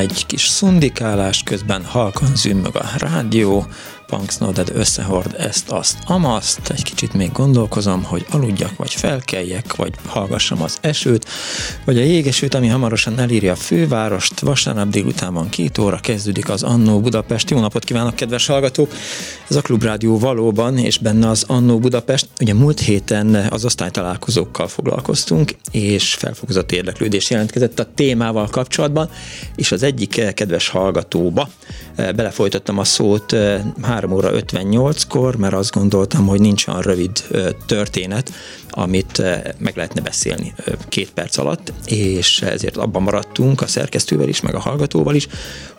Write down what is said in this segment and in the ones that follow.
Egy kis szundikálás, közben halkan zümmög a rádió, Punksnodded összehord ezt, azt, amaszt, egy kicsit még gondolkozom, hogy aludjak, vagy felkeljek, vagy hallgassam az esőt, vagy a jégesőt, ami hamarosan elírja a fővárost. Vasárnap délután van két óra, kezdődik az Annó Budapest. Jó napot kívánok, kedves hallgatók! Ez a Klubrádió valóban, és benne az Annó Budapest. Ugye múlt héten az osztálytalálkozókkal foglalkoztunk, és felfokozott érdeklődés jelentkezett a témával kapcsolatban, és az egyik kedves hallgatóba eh, belefolytottam a szót eh, 3 óra 58-kor, mert azt gondoltam, hogy nincs olyan rövid történet, amit meg lehetne beszélni két perc alatt, és ezért abban maradtunk a szerkesztővel is, meg a hallgatóval is,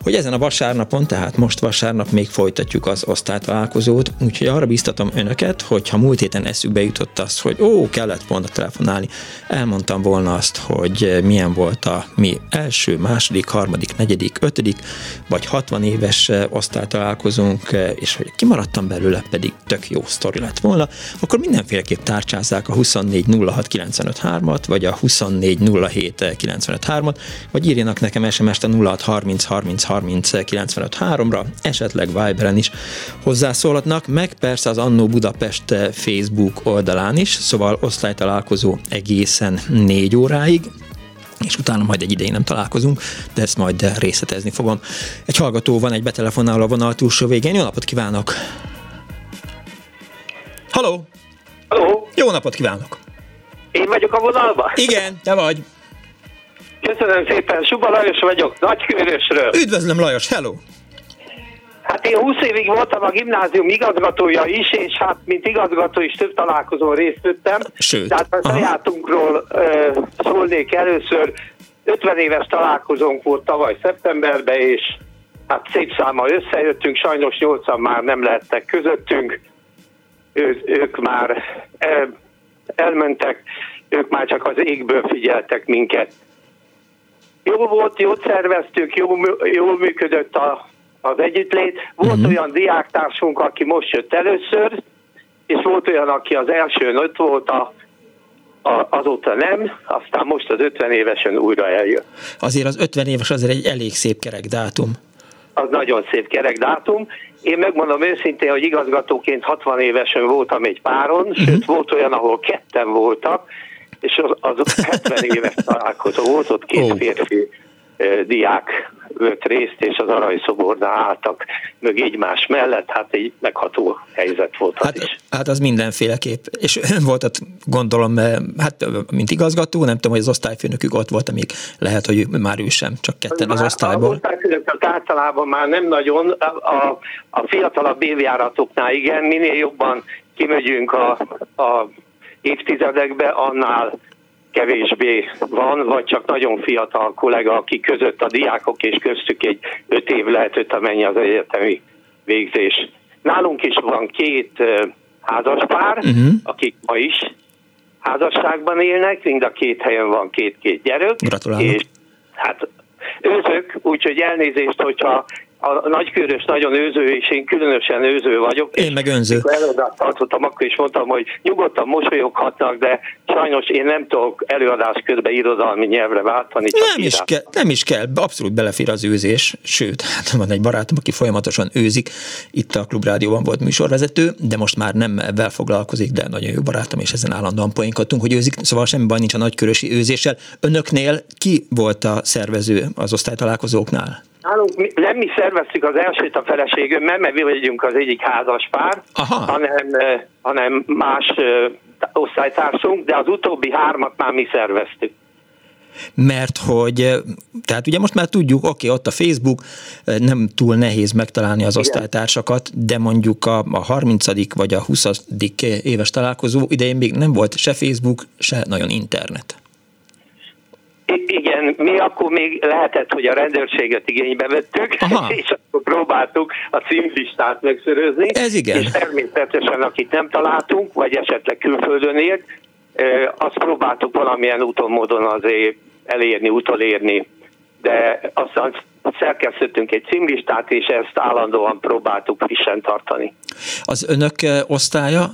hogy ezen a vasárnapon, tehát most vasárnap még folytatjuk az osztálytalálkozót, úgyhogy arra biztatom önöket, hogy ha múlt héten eszükbe jutott az, hogy ó, kellett volna telefonálni, elmondtam volna azt, hogy milyen volt a mi első, második, harmadik, negyedik, ötödik, vagy 60 éves osztálytalálkozónk, és hogy kimaradtam belőle, pedig tök jó sztori lett volna, akkor mindenféleképp tárcsázzák a 2406953-at, vagy a 2407953-at, vagy írjanak nekem SMS-t a 0630303953-ra, esetleg Viberen is hozzászólhatnak, meg persze az Annó Budapest Facebook oldalán is, szóval osztálytalálkozó egészen négy óráig, és utána majd egy ideig nem találkozunk, de ezt majd részletezni fogom. Egy hallgató van, egy betelefonáló a vonal túlsó végén. Jó napot kívánok! Halló! Halló! Jó napot kívánok! Én vagyok a vonalban? Igen, te vagy. Köszönöm szépen, Suba Lajos vagyok, Nagykőrösről. Üdvözlöm Lajos, hello! Hát én 20 évig voltam a gimnázium igazgatója is, és hát mint igazgató is több találkozón részt vettem. Sőt. Tehát a sajátunkról uh, szólnék először. 50 éves találkozónk volt tavaly szeptemberben, és hát szép számmal összejöttünk, sajnos 8 már nem lehettek közöttünk. Ő, ők már el, elmentek, ők már csak az égből figyeltek minket. Jó volt, jót szerveztük, jó, jól működött a az együttlét. Volt uh-huh. olyan diáktársunk, aki most jött először, és volt olyan, aki az első ott volt, a, a, azóta nem, aztán most az 50 évesen újra eljött. Azért az 50 éves azért egy elég szép kerek dátum. Az nagyon szép kerek dátum. Én megmondom őszintén, hogy igazgatóként 60 évesen voltam egy páron, uh-huh. sőt volt olyan, ahol ketten voltak, és az, az 70 éves találkozó volt, ott két oh. férfi diák vett részt, és az aranyszobornál álltak mög egymás mellett, hát egy megható helyzet volt az hát, is. Hát az mindenféleképp. És volt ott, gondolom, hát mint igazgató, nem tudom, hogy az osztályfőnökük ott volt, amíg lehet, hogy már ő sem, csak ketten az, az osztályból. Az általában már nem nagyon, a, a fiatalabb évjáratoknál igen, minél jobban kimegyünk a, a évtizedekbe, annál kevésbé van, vagy csak nagyon fiatal kollega, aki között a diákok és köztük egy öt év lehetett, amennyi az egyetemi végzés. Nálunk is van két házaspár, uh-huh. akik ma is házasságban élnek, mind a két helyen van két-két gyerek. Gratulálok. És hát őzök, úgyhogy elnézést, hogyha a nagykörös nagyon őző, és én különösen őző vagyok. Én meg önző. Előadást tartottam, akkor is mondtam, hogy nyugodtan mosolyoghatnak, de sajnos én nem tudok előadás közben irodalmi nyelvre váltani. Csak nem, is kell, nem is kell, abszolút belefér az őzés, sőt, hát van egy barátom, aki folyamatosan őzik, itt a Klubrádióban volt műsorvezető, de most már nem ebben foglalkozik, de nagyon jó barátom, és ezen állandóan poénkodtunk, hogy őzik, szóval semmi baj nincs a nagykörösi őzéssel. Önöknél ki volt a szervező az osztálytalálkozóknál? Nálunk nem mi szerveztük az elsőt a feleségümmel, mert mi vagyunk az egyik házas pár, Aha. hanem, hanem más osztálytársunk, de az utóbbi hármat már mi szerveztük. mert hogy, eh, tehát ugye most már tudjuk, oké, ott a Facebook, nem túl nehéz megtalálni az osztálytársakat, de mondjuk a, a 30. vagy a 20. éves találkozó idején még nem volt se Facebook, se nagyon internet. Igen, mi akkor még lehetett, hogy a rendőrséget igénybe vettük, Aha. és akkor próbáltuk a címlistát megszörözni. Ez igen. És természetesen, akit nem találtunk, vagy esetleg külföldön élt, azt próbáltuk valamilyen úton, módon azért elérni, utolérni. De aztán szerkesztettünk egy címlistát, és ezt állandóan próbáltuk frissen tartani. Az önök osztálya,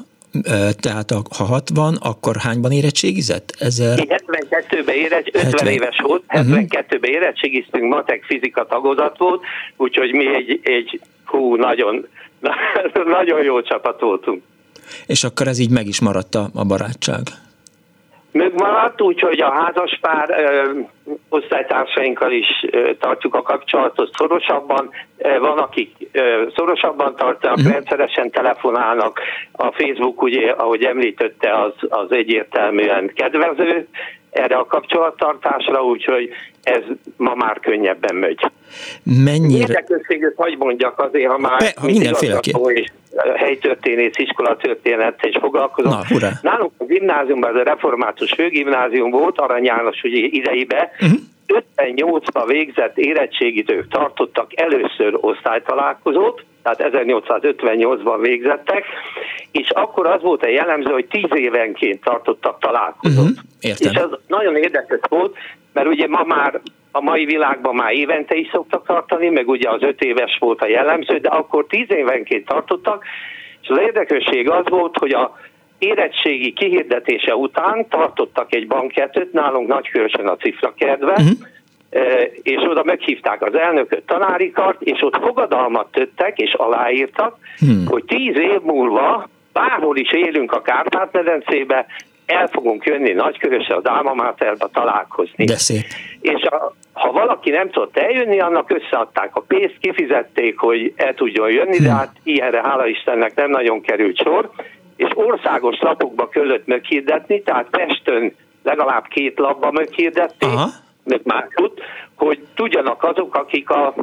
tehát ha 60, akkor hányban érettségizett? Ezer... Én 72-ben érettség, 50 70. éves volt, 72-ben érettségiztünk, matek fizika tagozat volt, úgyhogy mi egy, egy hú, nagyon, nagyon jó csapat voltunk. És akkor ez így meg is maradt a, a barátság. Megmaradt, úgyhogy a házaspár ö, osztálytársainkkal is ö, tartjuk a kapcsolatot szorosabban. Van, akik ö, szorosabban tartanak, Mhm. rendszeresen telefonálnak. A Facebook, ugye, ahogy említette, az, az egyértelműen kedvező erre a kapcsolattartásra, úgyhogy ez ma már könnyebben megy. Mennyire... Érdekességet hagy mondjak azért, ha már Be- ha mint mindenféleképp. igazgató és helytörténész, iskolatörténet és foglalkozom. Na, hurrá. Nálunk a gimnáziumban, ez a református főgimnázium volt, Arany János ugye idejében, Uh-huh. 58-ban végzett érettségizők tartottak először osztálytalálkozót, tehát 1858-ban végzettek, és akkor az volt a jellemző, hogy 10 évenként tartottak találkozót. Értem. És ez nagyon érdekes volt, mert ugye ma már a mai világban már évente is szoktak tartani, meg ugye az öt éves volt a jellemző, de akkor tíz évenként tartottak, és az érdekesség az volt, hogy a érettségi kihirdetése után tartottak egy bankettet nálunk Nagykörösen a cifrakertben, Mhm. eh, és oda meghívták az elnököt, tanárikat, és ott fogadalmat tettek, és aláírtak, Hmm. hogy tíz év múlva bárhol is élünk a Kárpát-medencébe, el fogunk jönni Nagykörösre, az Alma Materba találkozni. De szép. És a, ha valaki nem tudott eljönni, annak összeadták a pénzt, kifizették, hogy el tudjon jönni, de hát ilyenre hála Istennek nem nagyon került sor, és országos lapokba kellett meghirdetni, tehát Pesten legalább két lapba meghirdették, Aha. meg másút, hogy tudjanak azok, akik a,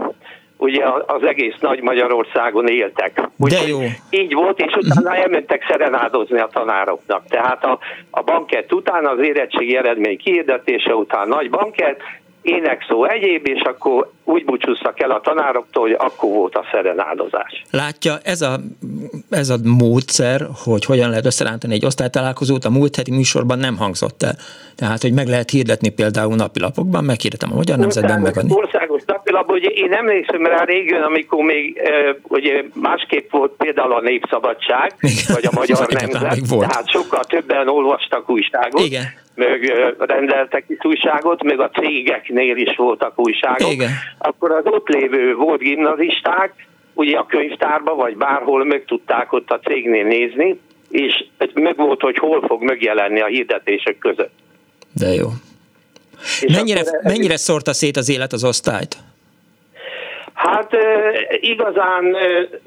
ugye az egész nagy Magyarországon éltek. Úgyhogy jó. Így volt, és utána elmentek szerenádozni a tanároknak. Tehát a, a bankett után, az érettségi eredmény kihirdetése után nagy bankett, énekszó egyéb, és akkor úgy búcsúztak el a tanároktól, hogy akkor volt a szerenádozás. Látja, ez a, ez a módszer, hogy hogyan lehet összerántani egy osztálytalálkozót, a múlt heti műsorban nem hangzott el. Tehát, hogy meg lehet hirdetni például napilapokban, meghirdetem a Magyar Nemzetben megadni. Országos napilapban, ugye én emlékszem rá régen, amikor még ugye másképp volt például a Népszabadság, Igen. vagy a Magyar Igen, Nemzet, volt. tehát sokkal többen olvastak újságot, Igen. Meg rendeltek is újságot, meg a cégeknél is voltak újságok. Igen. Akkor az ott lévő volt gimnazisták, ugye a könyvtárba, vagy bárhol meg tudták ott a cégnél nézni, és meg volt, hogy hol fog megjelenni a hirdetések között. De jó. És Mennyire, mennyire szórta szét az élet az osztályt? Hát igazán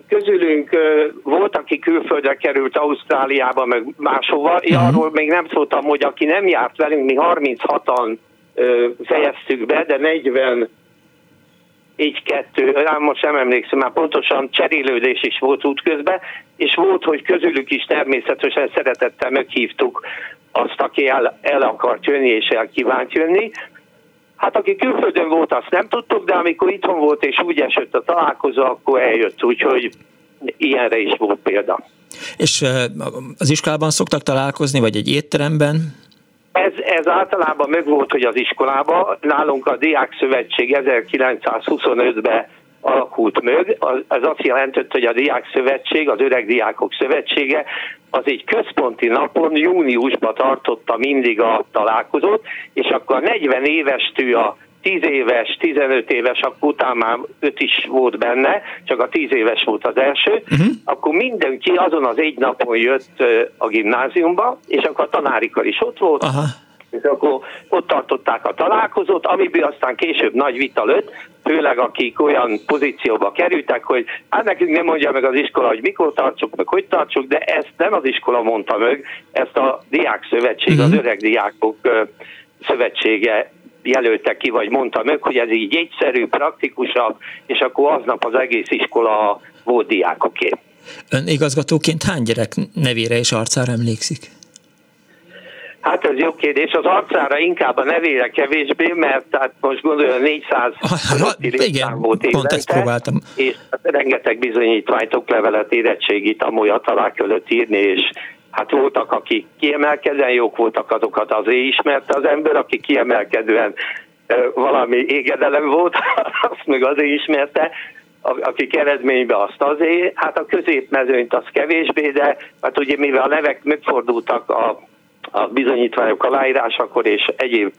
közülünk volt, aki külföldre került Ausztráliába, meg máshova. Én arról még nem szóltam, hogy aki nem járt velünk, mi 36-an ö, fejeztük be, de 40 így kettő, rám most nem emlékszem, már pontosan cserélődés is volt útközben, és volt, hogy közülük is természetesen szeretettel meghívtuk azt, aki el, el akart jönni és el kívánt jönni. Hát aki külföldön volt, azt nem tudtuk, de amikor itthon volt és úgy esett a találkozó, akkor eljött, úgyhogy ilyenre is volt példa. És az iskolában szoktak találkozni, vagy egy étteremben? Ez, ez általában megvolt, hogy az iskolában, nálunk a Diák Szövetség 1925-ben alakult meg. Az, az azt jelentett, hogy a Diák Szövetség, az Öreg Diákok Szövetsége, az egy központi napon júniusban tartotta mindig a találkozót, és akkor a 40 éves tű a 10 éves, 15 éves, akkor utána már 5 is volt benne, csak a 10 éves volt az első, uh-huh. akkor mindenki azon az egy napon jött a gimnáziumba, és akkor a tanárikar is ott volt, Aha. És akkor ott tartották a találkozót, amiből aztán később nagy vita lőtt, főleg akik olyan pozícióba kerültek, hogy hát nekünk nem mondja meg az iskola, hogy mikor tartsuk, meg hogy tartsuk, de ezt nem az iskola mondta meg, ezt a diák szövetség, az mhm. öreg diákok szövetsége jelölte ki, vagy mondta meg, hogy ez így egyszerű, praktikusabb, és akkor aznap az egész iskola volt diákoké. Ön igazgatóként hány gyerek nevére és arcára emlékszik? Hát ez jó kérdés. Az arcára inkább a nevére kevésbé, mert tehát most gondolom 400 ha, igen, volt évente, pont ezt próbáltam. És hát rengeteg bizonyítványt, oklevelet, érettségit, amolyat alá kellett írni, és hát voltak, akik kiemelkedően jók voltak, azokat azért ismerte az ember, aki kiemelkedően valami égedelem volt, azt meg azért ismerte, akik eredménybe azt azért, hát a középmezőnyt az kevésbé, de hát ugye mivel a nevek megfordultak a a bizonyítványok aláírásakor és egyéb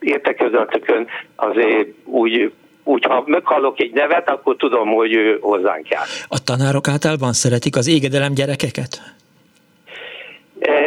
értekezletükön azért úgy úgy, ha meghallok egy nevet, akkor tudom, hogy ő hozzánk jár. A tanárok általában szeretik az égedelem gyerekeket?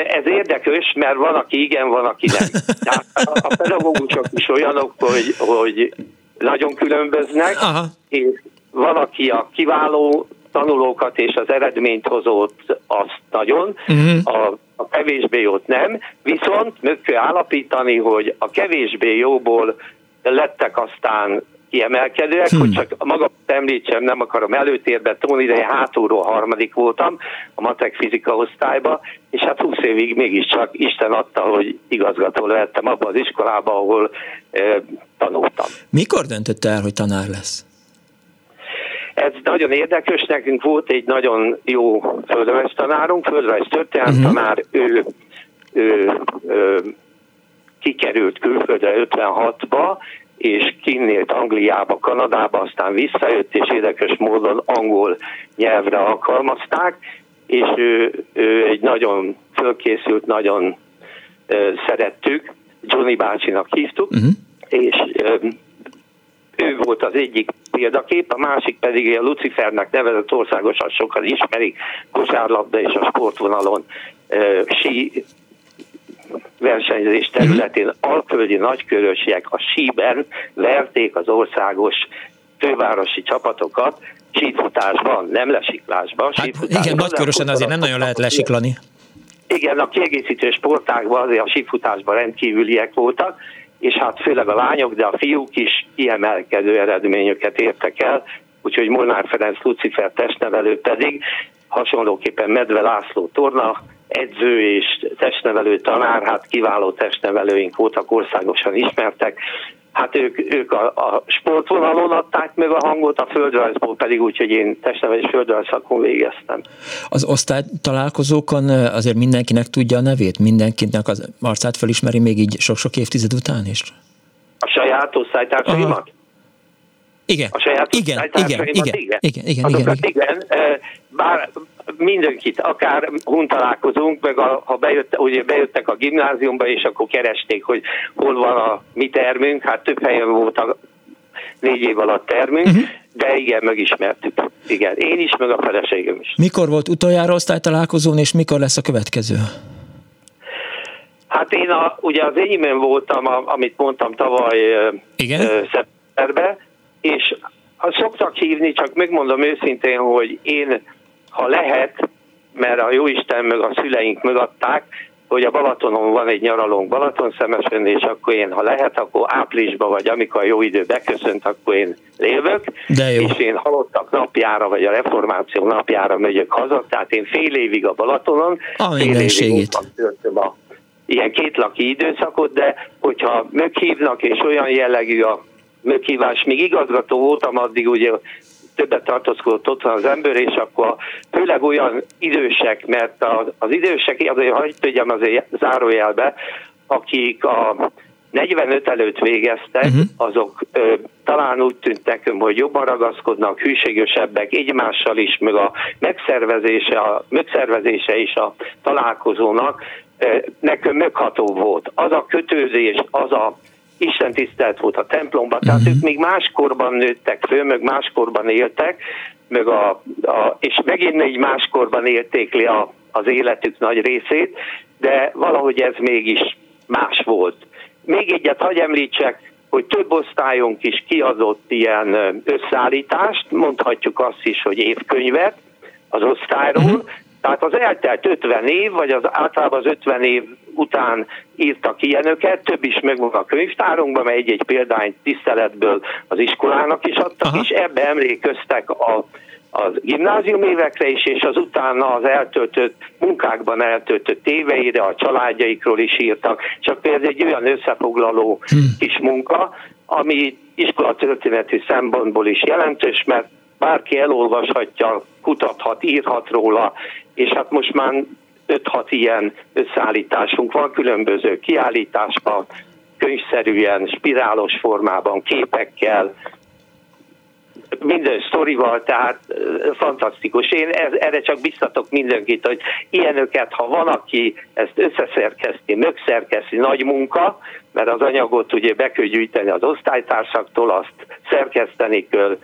Ez érdekes, mert van, aki igen, van, aki nem. Tehát a pedagógusok is olyanok, hogy, hogy nagyon különböznek, Aha. és van, aki a kiváló tanulókat és az eredményt hozott azt nagyon, uh-huh. a, a kevésbé jót nem, viszont meg kell állapítani, hogy a kevésbé jóból lettek aztán kiemelkedőek, hmm. hogy csak maga említsem, nem akarom előtérbe tolni, de hátulról harmadik voltam a matek fizika osztályba, és hát 20 évig mégiscsak Isten adta, hogy igazgató lehettem abban az iskolában, ahol e, tanultam. Mikor döntött el, hogy tanár lesz? Ez nagyon érdekes, nekünk volt egy nagyon jó földrajz tanárunk, földrajz történelem uh-huh. tanár, ő, ő, ő kikerült külföldre 56-ba, és kinnélt Angliába, Kanadába, aztán visszajött, és érdekes módon angol nyelvre alkalmazták, és ő, ő egy nagyon fölkészült, nagyon ö, szerettük, Johnny bácsinak hívtuk, uh-huh. és ö, ő volt az egyik példakép, a másik pedig a Lucifernek nevezett országosan sokan ismerik, kosárlabda és a sportvonalon uh, sí versenyzés területén alföldi nagykörösiek a síben verték az országos fővárosi csapatokat sífutásban, nem lesiklásban. Hát, sífutásban igen, nagykörösen azért nem nagyon lehet lesiklani. Igen, a kiegészítő sportákban azért a sífutásban rendkívüliek voltak, és hát főleg a lányok, de a fiúk is kiemelkedő eredményeket értek el, úgyhogy Molnár Ferenc Lucifer testnevelő pedig hasonlóképpen Medve László torna edző és testnevelő tanár, hát kiváló testnevelőink voltak, országosan ismertek, Hát ők, ők a, a sportvonalon adták meg a hangot, a földrajzból pedig úgy, hogy én testnevelés földrajz szakon végeztem. Az osztály találkozókon azért mindenkinek tudja a nevét, mindenkinek az arcát felismeri még így sok-sok évtized után is? A saját osztálytársaimat? Igen. A saját igen, igen, igen, igen, igen, igen, igen, igen. Bár mindenkit, akár hun találkozunk, meg a, ha bejött, ugye bejöttek a gimnáziumba, és akkor keresték, hogy hol van a mi termünk, hát több helyen volt a négy év alatt termünk, uh-huh. de igen, megismertük. Igen, én is, meg a feleségem is. Mikor volt utoljára osztálytalálkozón, és mikor lesz a következő? Hát én a, ugye az enyémben voltam, a, amit mondtam tavaly Igen? szeptemberben, és szoktak hívni, csak megmondom őszintén, hogy én, ha lehet, mert a Jóisten meg a szüleink megadták, hogy a Balatonon van egy nyaralónk Balaton szemesen, és akkor én, ha lehet, akkor áprilisban, vagy amikor a jó idő beköszönt, akkor én lévök, De jó. és én halottak napjára, vagy a reformáció napjára megyek haza, tehát én fél évig a Balatonon, a fél évig a ilyen kétlaki időszakot, de hogyha meghívnak, és olyan jellegű a meghívás, még igazgató voltam, addig ugye többet tartózkodott ott van az ember, és akkor főleg olyan idősek, mert az idősek, azért hagyd tudjam azért zárójelbe, akik a 45 előtt végeztek, uh-huh. azok ö, talán úgy tűnt nekünk, hogy jobban ragaszkodnak, hűségesebbek egymással is, meg a megszervezése, a megszervezése is a találkozónak ö, nekünk megható volt. Az a kötődés, az a Isten tisztelt volt a templomban, tehát uh-huh. ők még máskorban nőttek föl, meg máskorban éltek, meg a, a, és megint egy máskorban élték le a, az életük nagy részét, de valahogy ez mégis más volt. Még egyet hagy említsek, hogy több osztályunk is kiadott ilyen összeállítást, mondhatjuk azt is, hogy évkönyvet az osztályról, uh-huh. Tehát az eltelt 50 év, vagy az általában az 50 év után írtak ilyenöket, több is megvan a könyvtárunkban, mert egy-egy példányt tiszteletből az iskolának is adtak, Aha. és ebbe emlékeztek a az gimnázium évekre is, és az utána az eltöltött munkákban eltöltött éveire, a családjaikról is írtak. Csak például egy olyan összefoglaló hmm. kis munka, ami iskolatörténeti szempontból is jelentős, mert bárki elolvashatja, kutathat, írhat róla, és hát most már 5-6 ilyen összeállításunk van, különböző kiállításban, könyvszerűen, spirálos formában, képekkel, minden sztorival, tehát fantasztikus. Én erre csak biztatok mindenkit, hogy ilyenöket, ha van, aki ezt összeszerkeszti, mögszerkeszti, nagy munka, mert az anyagot ugye be kell gyűjteni az osztálytársaktól, azt szerkeszteni kell,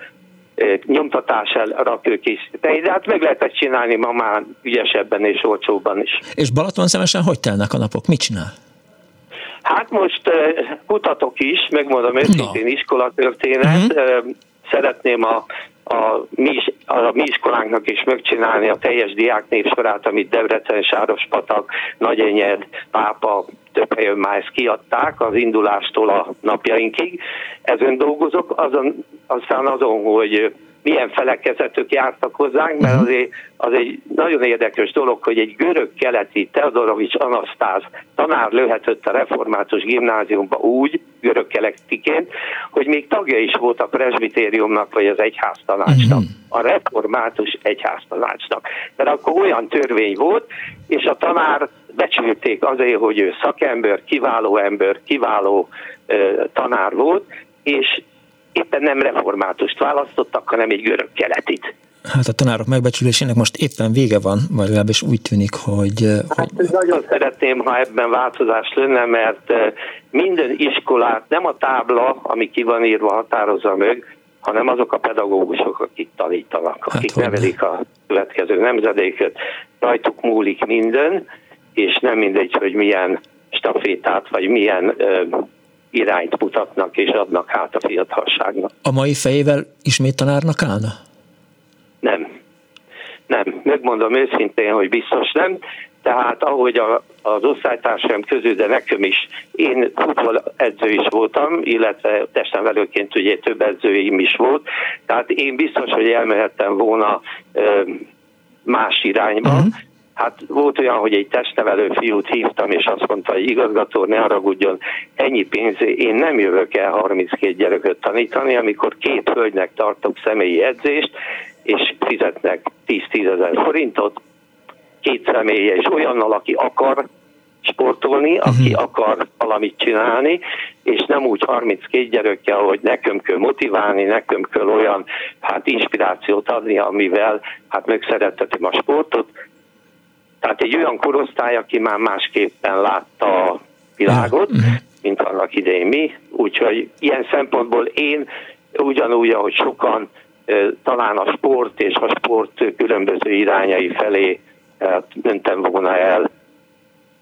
nyomtatására készíteni, de hát meg lehetett csinálni ma már ügyesebben és olcsóbban is. És Balaton szemesen hogy telnek a napok? Mit csinál? Hát most kutatok is, megmondom őszintén no. iskolatörténet, uh-huh. szeretném a a mi, a mi iskolánknak is megcsinálni a teljes diáknépsorát, amit Debrecen, Sárospatak, Nagyenyed, Pápa, több helyen már ezt kiadták az indulástól a napjainkig. Ezen dolgozok, azon, aztán azon, hogy milyen felekezetük jártak hozzánk, mert mhm. azért az egy nagyon érdekes dolog, hogy egy görög-keleti Teodorovics Anasztáz tanár lőhetett a református gimnáziumba úgy, görög-keletiként, hogy még tagja is volt a presbitériumnak, vagy az egyháztanácsnak, mhm. a református egyháztanácsnak. Mert akkor olyan törvény volt, és a tanár becsülték azért, hogy ő szakember, kiváló ember, kiváló uh, tanár volt, és éppen nem reformátust választottak, hanem egy görög keletit. Hát a tanárok megbecsülésének most éppen vége van, vagy legalábbis úgy tűnik, hogy... Hát hogy... nagyon szeretném, ha ebben változás lenne, mert minden iskolát nem a tábla, ami ki van írva, határozza meg, hanem azok a pedagógusok, akik tanítanak, hát akik nevelik a következő nemzedéket. Rajtuk múlik minden, és nem mindegy, hogy milyen stafétát, vagy milyen irányt mutatnak és adnak hát a fiatalságnak. A mai fejével ismét tanárnak állna? Nem. Nem. Megmondom őszintén, hogy biztos nem. Tehát ahogy a, az osztálytársaim közül, de nekem is, én edző is voltam, illetve testnevelőként ugye több edzőim is volt, tehát én biztos, hogy elmehettem volna ö, más irányba, uh-huh. Hát volt olyan, hogy egy testnevelő fiút hívtam, és azt mondta, hogy igazgató, ne haragudjon, ennyi pénz, én nem jövök el 32 gyereket tanítani, amikor két hölgynek tartok személyi edzést, és fizetnek 10-10 ezer forintot, két személye, és olyannal, aki akar sportolni, aki uh-huh. akar valamit csinálni, és nem úgy 32 gyerekkel, hogy nekem kell motiválni, nekem kell olyan hát inspirációt adni, amivel hát megszerettetem a sportot, tehát egy olyan korosztály, aki már másképpen látta a világot, mhm. mint annak idején mi, úgyhogy ilyen szempontból én ugyanúgy, ahogy sokan talán a sport és a sport különböző irányai felé mentem volna el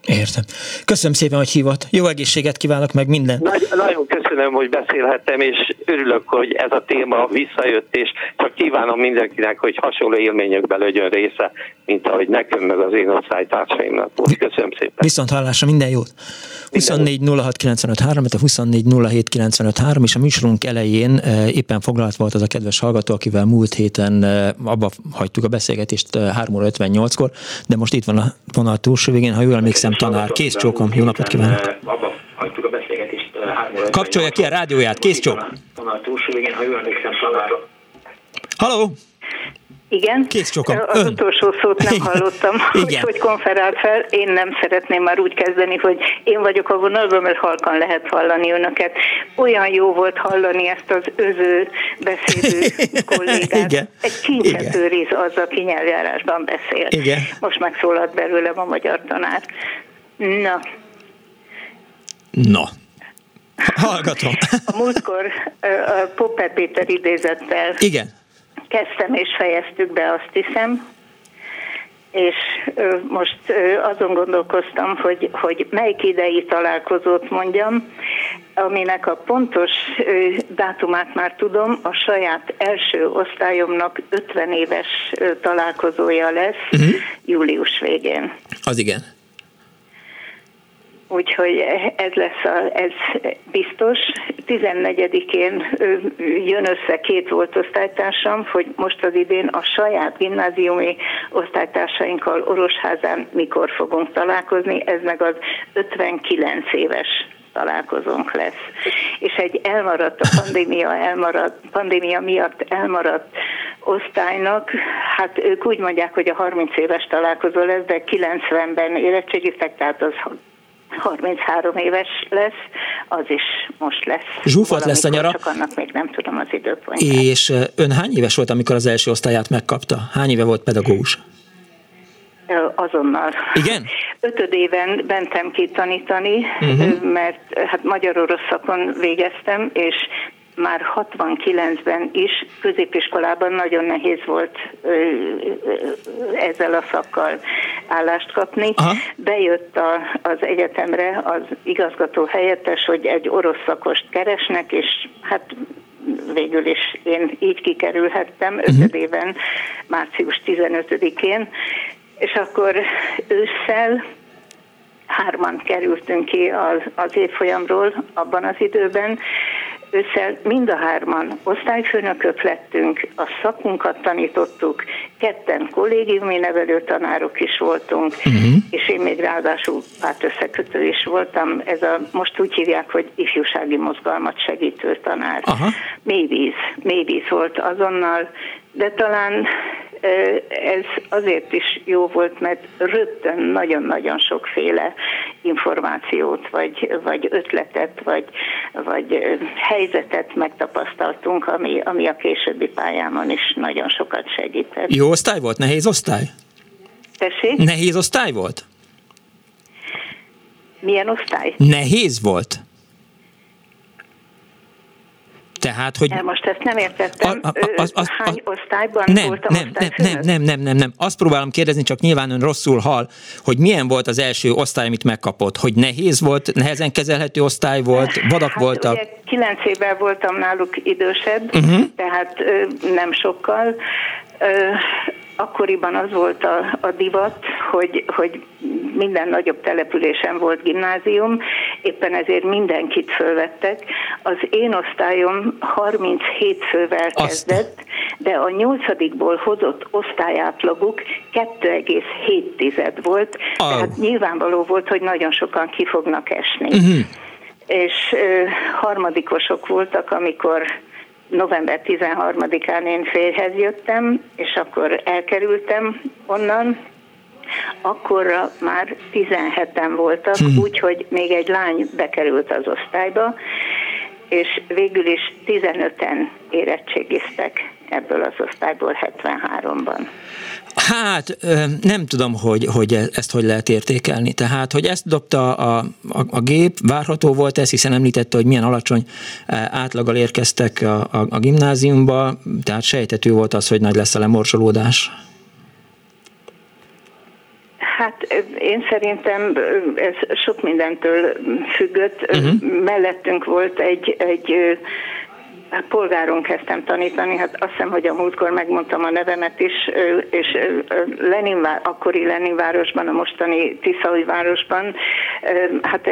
Értem. Köszönöm szépen, hogy hívott. Jó egészséget kívánok meg minden. Nagy, nagyon köszönöm, hogy beszélhettem, és örülök, hogy ez a téma visszajött, és csak kívánom mindenkinek, hogy hasonló élményekben legyen része, mint ahogy nekem meg az én osztálytársaimnak volt. Köszönöm szépen. Viszont hallásra minden jót. 24 06 95 3, a 24 07 95 3, és a műsorunk elején eh, éppen foglalt volt az a kedves hallgató, akivel múlt héten eh, abba hagytuk a beszélgetést 3 óra 58-kor, de most itt van a vonal túlsó végén, ha jól emlékszem, tanár. Kész csókom, jó napot kívánok! Abba hagytuk a beszélgetést. Kapcsolja ki a rádióját, kész csók! Vonal túlsó végén, ha jól emlékszem, tanár. Halló! Igen. Kész csokom. Az Ön. utolsó szót nem hallottam, hogy, hogy konferált fel. Én nem szeretném már úgy kezdeni, hogy én vagyok a vonalban, mert halkan lehet hallani önöket. Olyan jó volt hallani ezt az öző beszélő kollégát. Igen. Egy kincsető rész az, aki nyelvjárásban beszél. Igen. Most megszólalt belőlem a magyar tanár. Na. Na. Hallgatom. A múltkor a Popper Péter idézettel Igen kezdtem és fejeztük be, azt hiszem. és most azon gondolkoztam, hogy, hogy melyik idei találkozót mondjam, aminek a pontos dátumát már tudom, a saját első osztályomnak 50 éves találkozója lesz uh-huh. július végén. Az igen. Úgyhogy ez lesz a, ez biztos. 14-én jön össze két volt osztálytársam, hogy most az idén a saját gimnáziumi osztálytársainkkal Orosházán mikor fogunk találkozni, ez meg az 59 éves találkozónk lesz. És egy elmaradt, a pandémia, elmaradt, pandémia miatt elmaradt osztálynak, hát ők úgy mondják, hogy a 30 éves találkozó lesz, de 90-ben érettségiztek, tehát az 33 éves lesz, az is most lesz. Zsúfolt lesz a nyara. Csak annak még nem tudom az időpontját. És ön hány éves volt, amikor az első osztályát megkapta? Hány éve volt pedagógus? Azonnal. Igen? Ötöd éven bentem ki tanítani, uh-huh. mert hát magyar-orosz szakon végeztem, és már 69-ben is középiskolában nagyon nehéz volt ezzel a szakkal állást kapni. Aha. Bejött a, az egyetemre az igazgató helyettes, hogy egy orosz szakost keresnek, és hát végül is én így kikerülhettem uh-huh. ötödében, március 15-én, és akkor ősszel hárman kerültünk ki az, az évfolyamról abban az időben, ősszel mind a hárman osztályfőnökök lettünk, a szakunkat tanítottuk, ketten kollégiumi nevelő tanárok is voltunk, uh-huh. és én még ráadásul pártösszekötő is voltam. Ez a, most úgy hívják, hogy ifjúsági mozgalmat segítő tanár. Aha. Mélyvíz, mélyvíz volt azonnal, de talán ez azért is jó volt, mert rögtön nagyon-nagyon sokféle információt, vagy, vagy ötletet, vagy, vagy helyzetet megtapasztaltunk, ami, ami a későbbi pályámon is nagyon sokat segített. Jó osztály volt? Nehéz osztály? Tessék? Nehéz osztály volt? Milyen osztály? Nehéz volt? Tehát, hogy... Most ezt nem értettem. A, a, a, a, a, Hány osztályban nem, voltam nem, nem, nem, nem, nem, nem, nem. Azt próbálom kérdezni, csak nyilván ön rosszul hal, hogy milyen volt az első osztály, amit megkapott? Hogy nehéz volt, nehezen kezelhető osztály volt, vadak hát voltak? Ugye kilenc évvel voltam náluk idősebb, uh-huh. tehát nem sokkal akkoriban az volt a, a divat, hogy, hogy minden nagyobb településen volt gimnázium, éppen ezért mindenkit fölvettek. Az én osztályom 37 fővel kezdett, de a nyolcadikból hozott osztályátlaguk 2,7 volt, oh. tehát nyilvánvaló volt, hogy nagyon sokan ki fognak esni. Uh-huh. És ö, harmadikosok voltak, amikor november 13-án én férhez jöttem, és akkor elkerültem onnan, akkor már 17-en voltak, hmm. úgyhogy még egy lány bekerült az osztályba, és végül is 15-en érettségiztek ebből az osztályból 73-ban. Hát nem tudom, hogy, hogy e, ezt hogy lehet értékelni. Tehát, hogy ezt dobta a, a, a gép, várható volt ez, hiszen említette, hogy milyen alacsony e, átlaggal érkeztek a, a, a gimnáziumba, tehát sejtető volt az, hogy nagy lesz a lemorsolódás. Hát én szerintem ez sok mindentől függött. Uh-huh. Mellettünk volt egy, egy polgáron kezdtem tanítani, hát azt hiszem, hogy a múltkor megmondtam a nevemet is, és Lenin, akkori Leninvárosban, a mostani Tiszaújvárosban, hát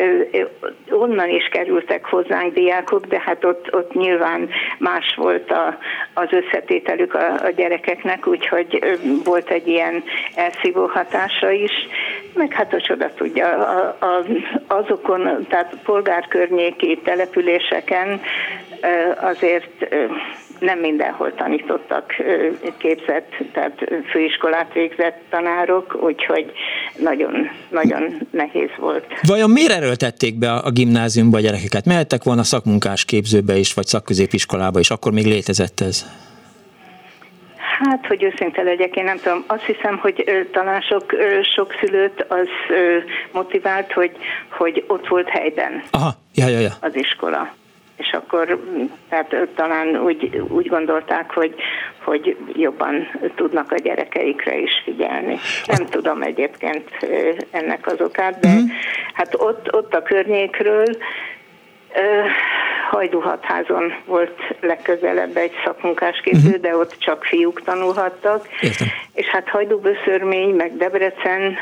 onnan is kerültek hozzánk diákok, de hát ott, ott nyilván más volt a, az összetételük a, a gyerekeknek, úgyhogy volt egy ilyen elszívó hatása is, meg hát a csoda tudja, a, a, azokon, tehát polgárkörnyéki településeken azért nem mindenhol tanítottak képzett, tehát főiskolát végzett tanárok, úgyhogy nagyon, nagyon nehéz volt. Vajon miért erőltették be a gimnáziumba a gyerekeket? Mehettek volna szakmunkás képzőbe is, vagy szakközépiskolába is, akkor még létezett ez? Hát, hogy őszinte legyek, én nem tudom. Azt hiszem, hogy ö, talán sok, ö, sok szülőt az ö, motivált, hogy, hogy ott volt helyben Aha, ja, ja, ja. az iskola. És akkor tehát talán úgy, úgy gondolták, hogy, hogy jobban tudnak a gyerekeikre is figyelni. Nem tudom egyébként ennek az okát, de uh-huh. hát ott, ott a környékről Hajdúhatházon volt legközelebb egy szakmunkásképző, uh-huh. de ott csak fiúk tanulhattak. Értem. És hát Hajdúböszörmény, meg Debrecen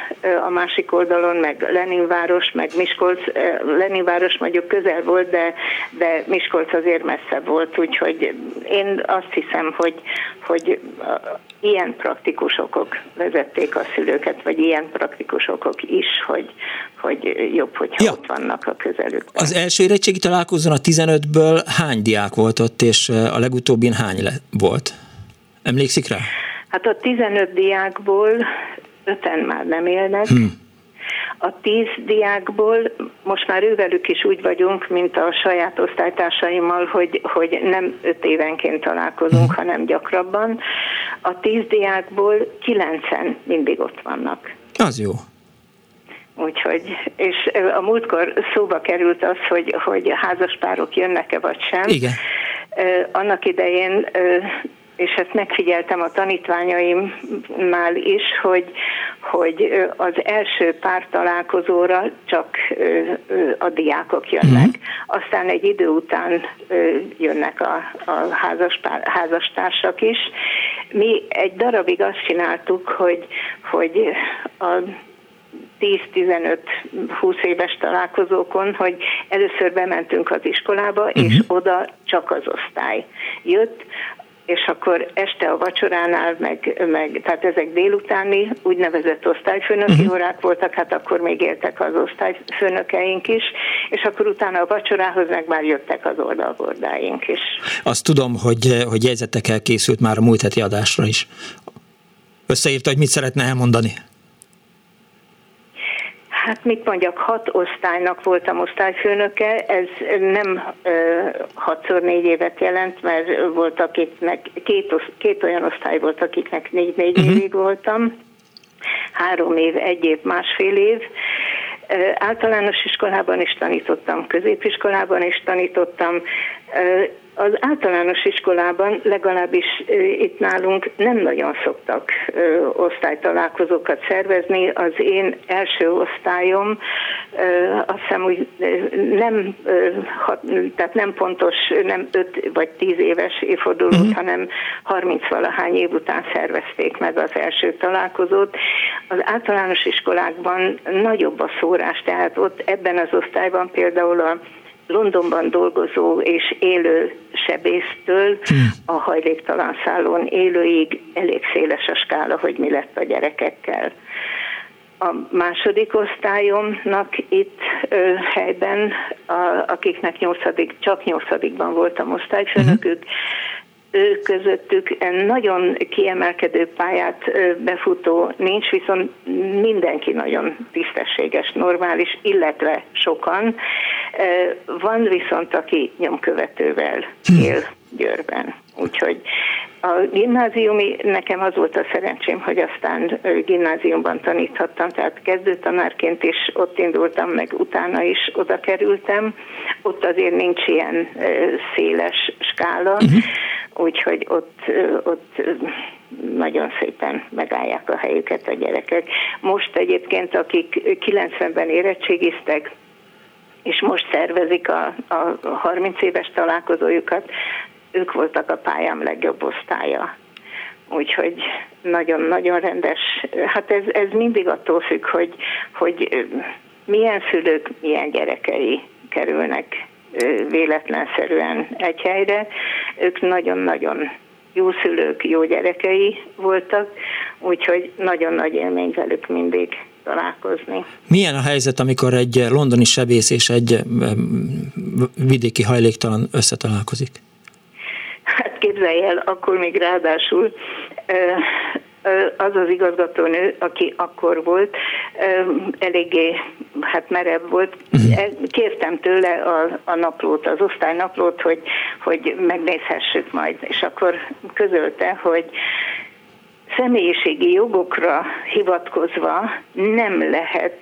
a másik oldalon, meg Leninváros, meg Miskolc. Leninváros mondjuk közel volt, de, de Miskolc azért messzebb volt, úgyhogy én azt hiszem, hogy, hogy ilyen praktikus okok vezették a szülőket, vagy ilyen praktikus okok is, hogy, hogy jobb, hogyha ja. ott vannak a közelükben. Az első érettségi találkozón a 15-ből hány diák volt ott, és a legutóbbin hány le- volt? Emlékszik rá? Hát a 15 diákból öten már nem élnek, hmm. A tíz diákból most már ővelük is úgy vagyunk, mint a saját osztálytársaimmal, hogy, hogy nem öt évenként találkozunk, hmm. hanem gyakrabban. A tíz diákból kilencen mindig ott vannak. Az jó. Úgyhogy, és a múltkor szóba került az, hogy, hogy házaspárok jönnek-e vagy sem. Igen. Annak idején és ezt megfigyeltem a tanítványaimnál is, hogy, hogy az első pár találkozóra csak a diákok jönnek. Uh-huh. Aztán egy idő után jönnek a, a házaspár, házastársak is. Mi egy darabig azt csináltuk, hogy, hogy a 10-15-20 éves találkozókon, hogy először bementünk az iskolába, uh-huh. és oda csak az osztály jött, és akkor este a vacsoránál, meg, meg tehát ezek délutáni úgynevezett osztályfőnöki uh-huh. órák voltak, hát akkor még éltek az osztályfőnökeink is, és akkor utána a vacsorához meg már jöttek az oldalbordáink is. Azt tudom, hogy, hogy jegyzetekkel készült már a múlt heti adásra is. Összeírta, hogy mit szeretne elmondani. Hát mit mondjak, hat osztálynak voltam osztályfőnöke, ez nem hatszor négy évet jelent, mert volt akiknek, két, osz, két olyan osztály volt, akiknek négy-négy uh-huh. évig voltam, három év, egy év, másfél év. Általános iskolában is tanítottam, középiskolában is tanítottam, az általános iskolában, legalábbis itt nálunk nem nagyon szoktak osztálytalálkozókat szervezni. Az én első osztályom azt hiszem, hogy nem, tehát nem pontos, nem 5 vagy 10 éves évfordulót, uh-huh. hanem 30 valahány év után szervezték meg az első találkozót. Az általános iskolákban nagyobb a szórás, tehát ott ebben az osztályban például a Londonban dolgozó és élő sebésztől hmm. a hajléktalan szállón élőig elég széles a skála, hogy mi lett a gyerekekkel. A második osztályomnak itt ö, helyben, a, akiknek nyolcadik, csak nyolcadikban voltam osztályfőnökük, uh-huh ő közöttük nagyon kiemelkedő pályát befutó nincs, viszont mindenki nagyon tisztességes, normális, illetve sokan. Van viszont, aki nyomkövetővel hm. él Győrben. Úgyhogy a gimnáziumi, nekem az volt a szerencsém, hogy aztán gimnáziumban taníthattam, tehát kezdőtanárként is ott indultam, meg utána is oda kerültem. Ott azért nincs ilyen széles skála, uh-huh úgyhogy ott, ott nagyon szépen megállják a helyüket a gyerekek. Most egyébként, akik 90-ben érettségiztek, és most szervezik a, a 30 éves találkozójukat, ők voltak a pályám legjobb osztálya. Úgyhogy nagyon-nagyon rendes. Hát ez, ez mindig attól függ, hogy, hogy milyen szülők, milyen gyerekei kerülnek véletlenszerűen egy helyre. Ők nagyon-nagyon jó szülők, jó gyerekei voltak, úgyhogy nagyon nagy élmény velük mindig találkozni. Milyen a helyzet, amikor egy londoni sebész és egy vidéki hajléktalan összetalálkozik? Képzelj el, akkor még ráadásul az az igazgatónő, aki akkor volt, eléggé hát merev volt. Uh-huh. Kértem tőle a, a naplót, az osztálynaplót, hogy, hogy megnézhessük majd, és akkor közölte, hogy személyiségi jogokra hivatkozva nem lehet,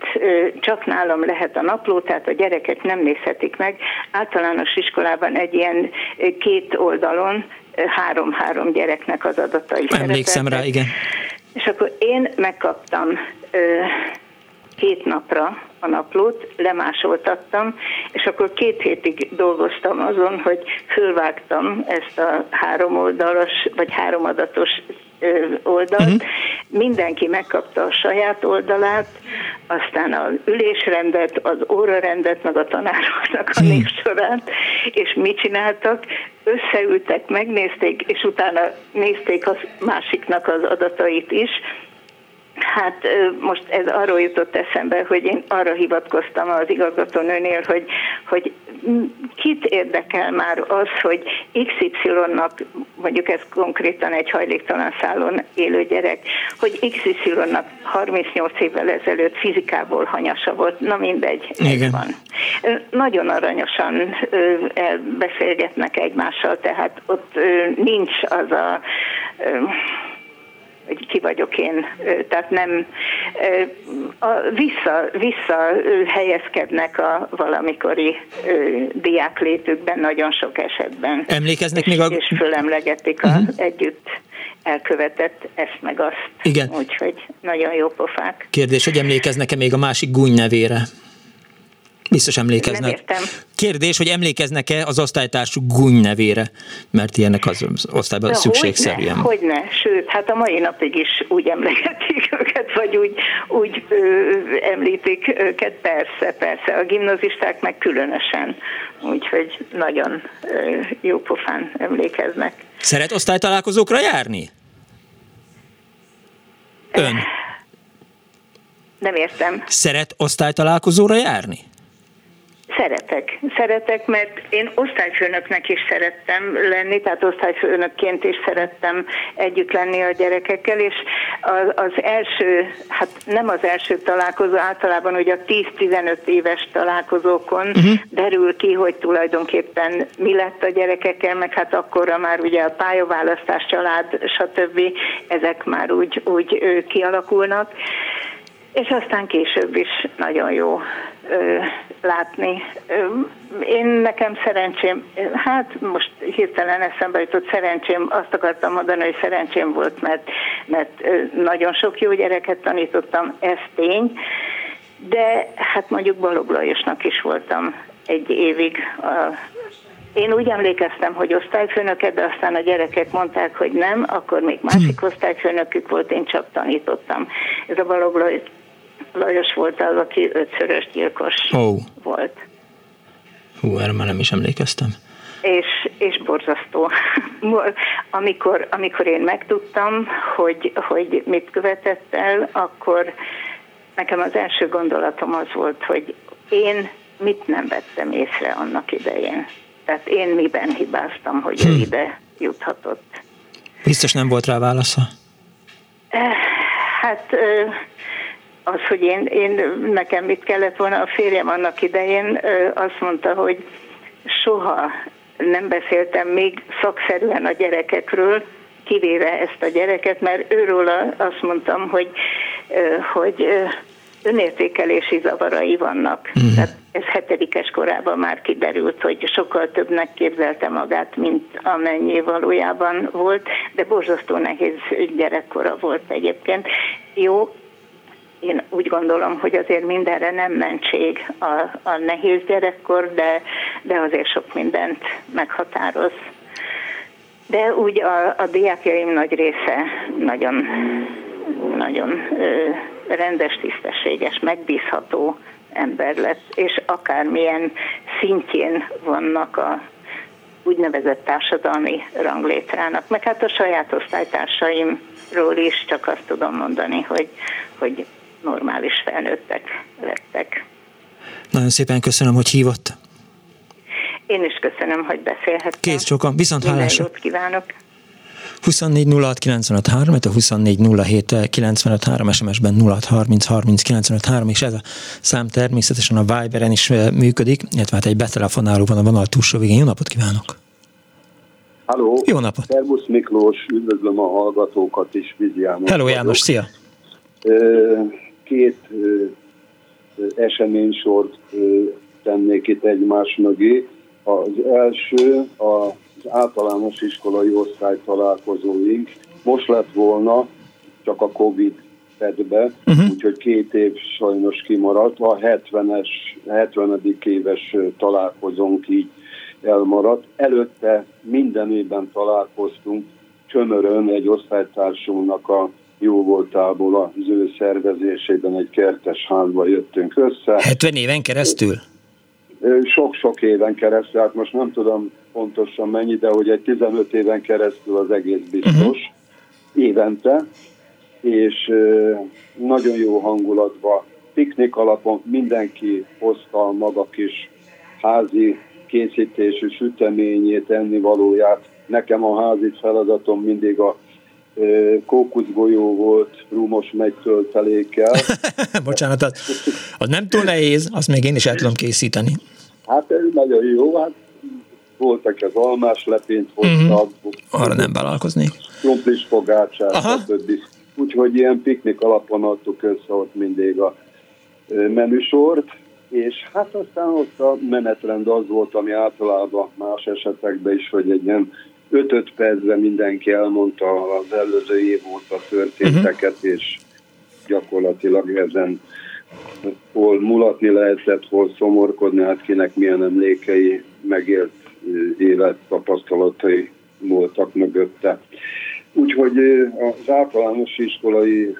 csak nálam lehet a napló, tehát a gyerekek nem nézhetik meg. Általános iskolában egy ilyen két oldalon három-három gyereknek az adatai Emlékszem rá, igen. És akkor én megkaptam két napra a naplót, lemásoltattam, és akkor két hétig dolgoztam azon, hogy fölvágtam ezt a három oldalas, vagy háromadatos oldalt. Uh-huh. Mindenki megkapta a saját oldalát, aztán az ülésrendet, az órarendet, meg a tanároknak a uh-huh. és mit csináltak? Összeültek, megnézték, és utána nézték a másiknak az adatait is, Hát most ez arról jutott eszembe, hogy én arra hivatkoztam az igazgatónőnél, hogy, hogy kit érdekel már az, hogy XY-nak, mondjuk ez konkrétan egy hajléktalan szállón élő gyerek, hogy XY-nak 38 évvel ezelőtt fizikából hanyasa volt, na mindegy, Igen. van. Nagyon aranyosan beszélgetnek egymással, tehát ott nincs az a vagyok én, tehát nem a, vissza, vissza helyezkednek a valamikori diáklétükben nagyon sok esetben. Emlékeznek és, még a... És fölemlegetik uh-huh. a együtt elkövetett ezt meg azt. Igen. Úgyhogy nagyon jó pofák. Kérdés, hogy emlékeznek-e még a másik gúny nevére? Biztos emlékeznek. Nem értem. Kérdés, hogy emlékeznek-e az osztálytársuk Guny nevére, mert ilyenek az osztályban De szükségszerűen. Hogyne, hogyne, sőt, hát a mai napig is úgy emlegetik őket, vagy úgy, úgy ö, említik őket, persze, persze. A gimnazisták meg különösen, úgyhogy nagyon ö, jó pofán emlékeznek. Szeret osztálytalálkozókra járni? Ön? Nem értem. Szeret osztálytalálkozóra járni? Szeretek. Szeretek, mert én osztályfőnöknek is szerettem lenni, tehát osztályfőnökként is szerettem együtt lenni a gyerekekkel, és az, az első, hát nem az első találkozó, általában ugye a 10-15 éves találkozókon uh-huh. derül ki, hogy tulajdonképpen mi lett a gyerekekkel, meg hát akkorra már ugye a pályaválasztás, család, stb. ezek már úgy, úgy kialakulnak. És aztán később is nagyon jó ö, látni. Ö, én nekem szerencsém, hát most hirtelen eszembe jutott szerencsém, azt akartam mondani, hogy szerencsém volt, mert, mert nagyon sok jó gyereket tanítottam, ez tény, de hát mondjuk Balog Lajosnak is voltam egy évig a én úgy emlékeztem, hogy osztályfőnöket, de aztán a gyerekek mondták, hogy nem, akkor még másik hm. osztályfőnökük volt, én csak tanítottam. Ez a Balog Lajos volt az, aki ötszörös gyilkos oh. volt. Hú, erre már nem is emlékeztem. És, és borzasztó. amikor, amikor én megtudtam, hogy, hogy mit követett el, akkor nekem az első gondolatom az volt, hogy én mit nem vettem észre annak idején. Tehát én miben hibáztam, hogy hm. ő ide juthatott. Biztos nem volt rá válasza? Eh, hát az, hogy én, én nekem mit kellett volna, a férjem annak idején azt mondta, hogy soha nem beszéltem még szakszerűen a gyerekekről, kivéve ezt a gyereket, mert őről azt mondtam, hogy, hogy önértékelési zavarai vannak. Mm. Tehát ez hetedikes korában már kiderült, hogy sokkal többnek képzelte magát, mint amennyi valójában volt, de borzasztó nehéz gyerekkora volt egyébként. Jó, én úgy gondolom, hogy azért mindenre nem mentség a, a nehéz gyerekkor, de, de azért sok mindent meghatároz. De úgy a, a diákjaim nagy része nagyon, nagyon ö, rendes, tisztességes, megbízható ember lett, és akármilyen szintjén vannak a úgynevezett társadalmi ranglétrának, meg hát a saját osztálytársaimról is csak azt tudom mondani, hogy, hogy normális felnőttek lettek. Nagyon szépen köszönöm, hogy hívott. Én is köszönöm, hogy beszélhettem. Kész sokan, viszont Minden hálásra. jót kívánok. 24 06 95 3, a 24 07 95 3, SMS-ben 06 30 30 95 3, és ez a szám természetesen a Viberen is működik, illetve hát egy betelefonáló van a vonal túlsó végén. Jó napot kívánok! Halló! Jó napot! Szervusz Miklós, üdvözlöm a hallgatókat is, Vizi János Hello János, szia! Két eseménysort tennék itt egymás mögé. Az első az általános iskolai osztály találkozóink. Most lett volna, csak a Covid fed be, uh-huh. úgyhogy két év sajnos kimaradt. A 70-es, 70. éves találkozónk így elmaradt. Előtte minden évben találkoztunk Csömörön egy osztálytársunknak a jó voltából az ő szervezésében egy kertes házba jöttünk össze. 70 éven keresztül? Sok-sok éven keresztül, hát most nem tudom pontosan mennyi, de hogy egy 15 éven keresztül az egész biztos uh-huh. évente, és nagyon jó hangulatban, piknik alapon mindenki hozta a maga kis házi készítésű süteményét, ennivalóját. Nekem a házi feladatom mindig a kókuszgolyó volt rumos megy töltelékkel. Bocsánat, az, az nem túl nehéz, azt még én is el tudom készíteni. Hát ez nagyon jó, hát voltak az almás lepényt hoztak. Uh-huh. Arra nem vállalkoznék. Krumplis fogácsát, stb. Úgyhogy ilyen piknik alapon adtuk össze ott mindig a menüsort, és hát aztán ott a menetrend az volt, ami általában más esetekben is, hogy egy ilyen 5-5 percben mindenki elmondta az előző év óta történteket, uh-huh. és gyakorlatilag ezen hol mulatni lehetett, hol szomorkodni, hát kinek milyen emlékei, megélt élet tapasztalatai voltak mögötte. Úgyhogy az általános iskolai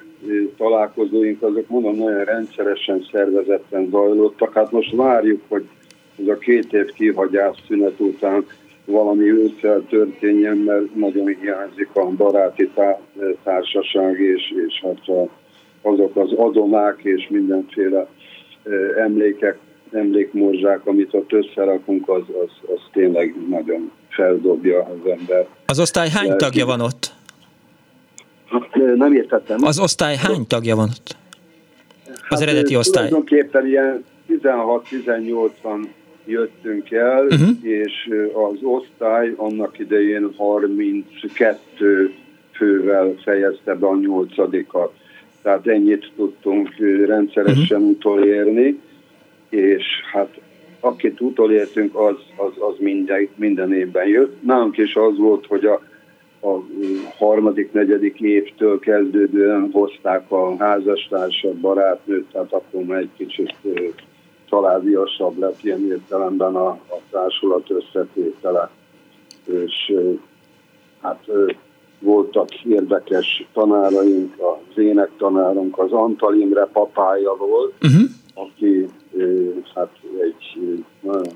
találkozóink azok mondom nagyon rendszeresen szervezetten zajlottak. Hát most várjuk, hogy ez a két év kihagyás szünet után valami ősszel történjen, mert nagyon hiányzik a baráti társaság, és, és hát a, azok az adomák és mindenféle emlékek, emlékmorzsák, amit ott összerakunk, az, az, az tényleg nagyon feldobja az ember. Az osztály hány tagja van ott? Hát nem értettem. Az osztály hány tagja van ott? Az hát, eredeti osztály? Tulajdonképpen ilyen 16-18-an jöttünk el, uh-huh. és az osztály annak idején 32 fővel fejezte be a nyolcadikat. Tehát ennyit tudtunk rendszeresen uh-huh. utolérni, és hát akit utolértünk, az, az, az minden, minden évben jött. Nálunk is az volt, hogy a a harmadik, negyedik évtől kezdődően hozták a házastársat, barátnőt, tehát akkor már egy kicsit családiasabb lett ilyen értelemben a, a társulat összetétele. És hát voltak érdekes tanáraink, az énektanárunk, az Antal Imre papája volt, uh-huh. aki hát egy nagyon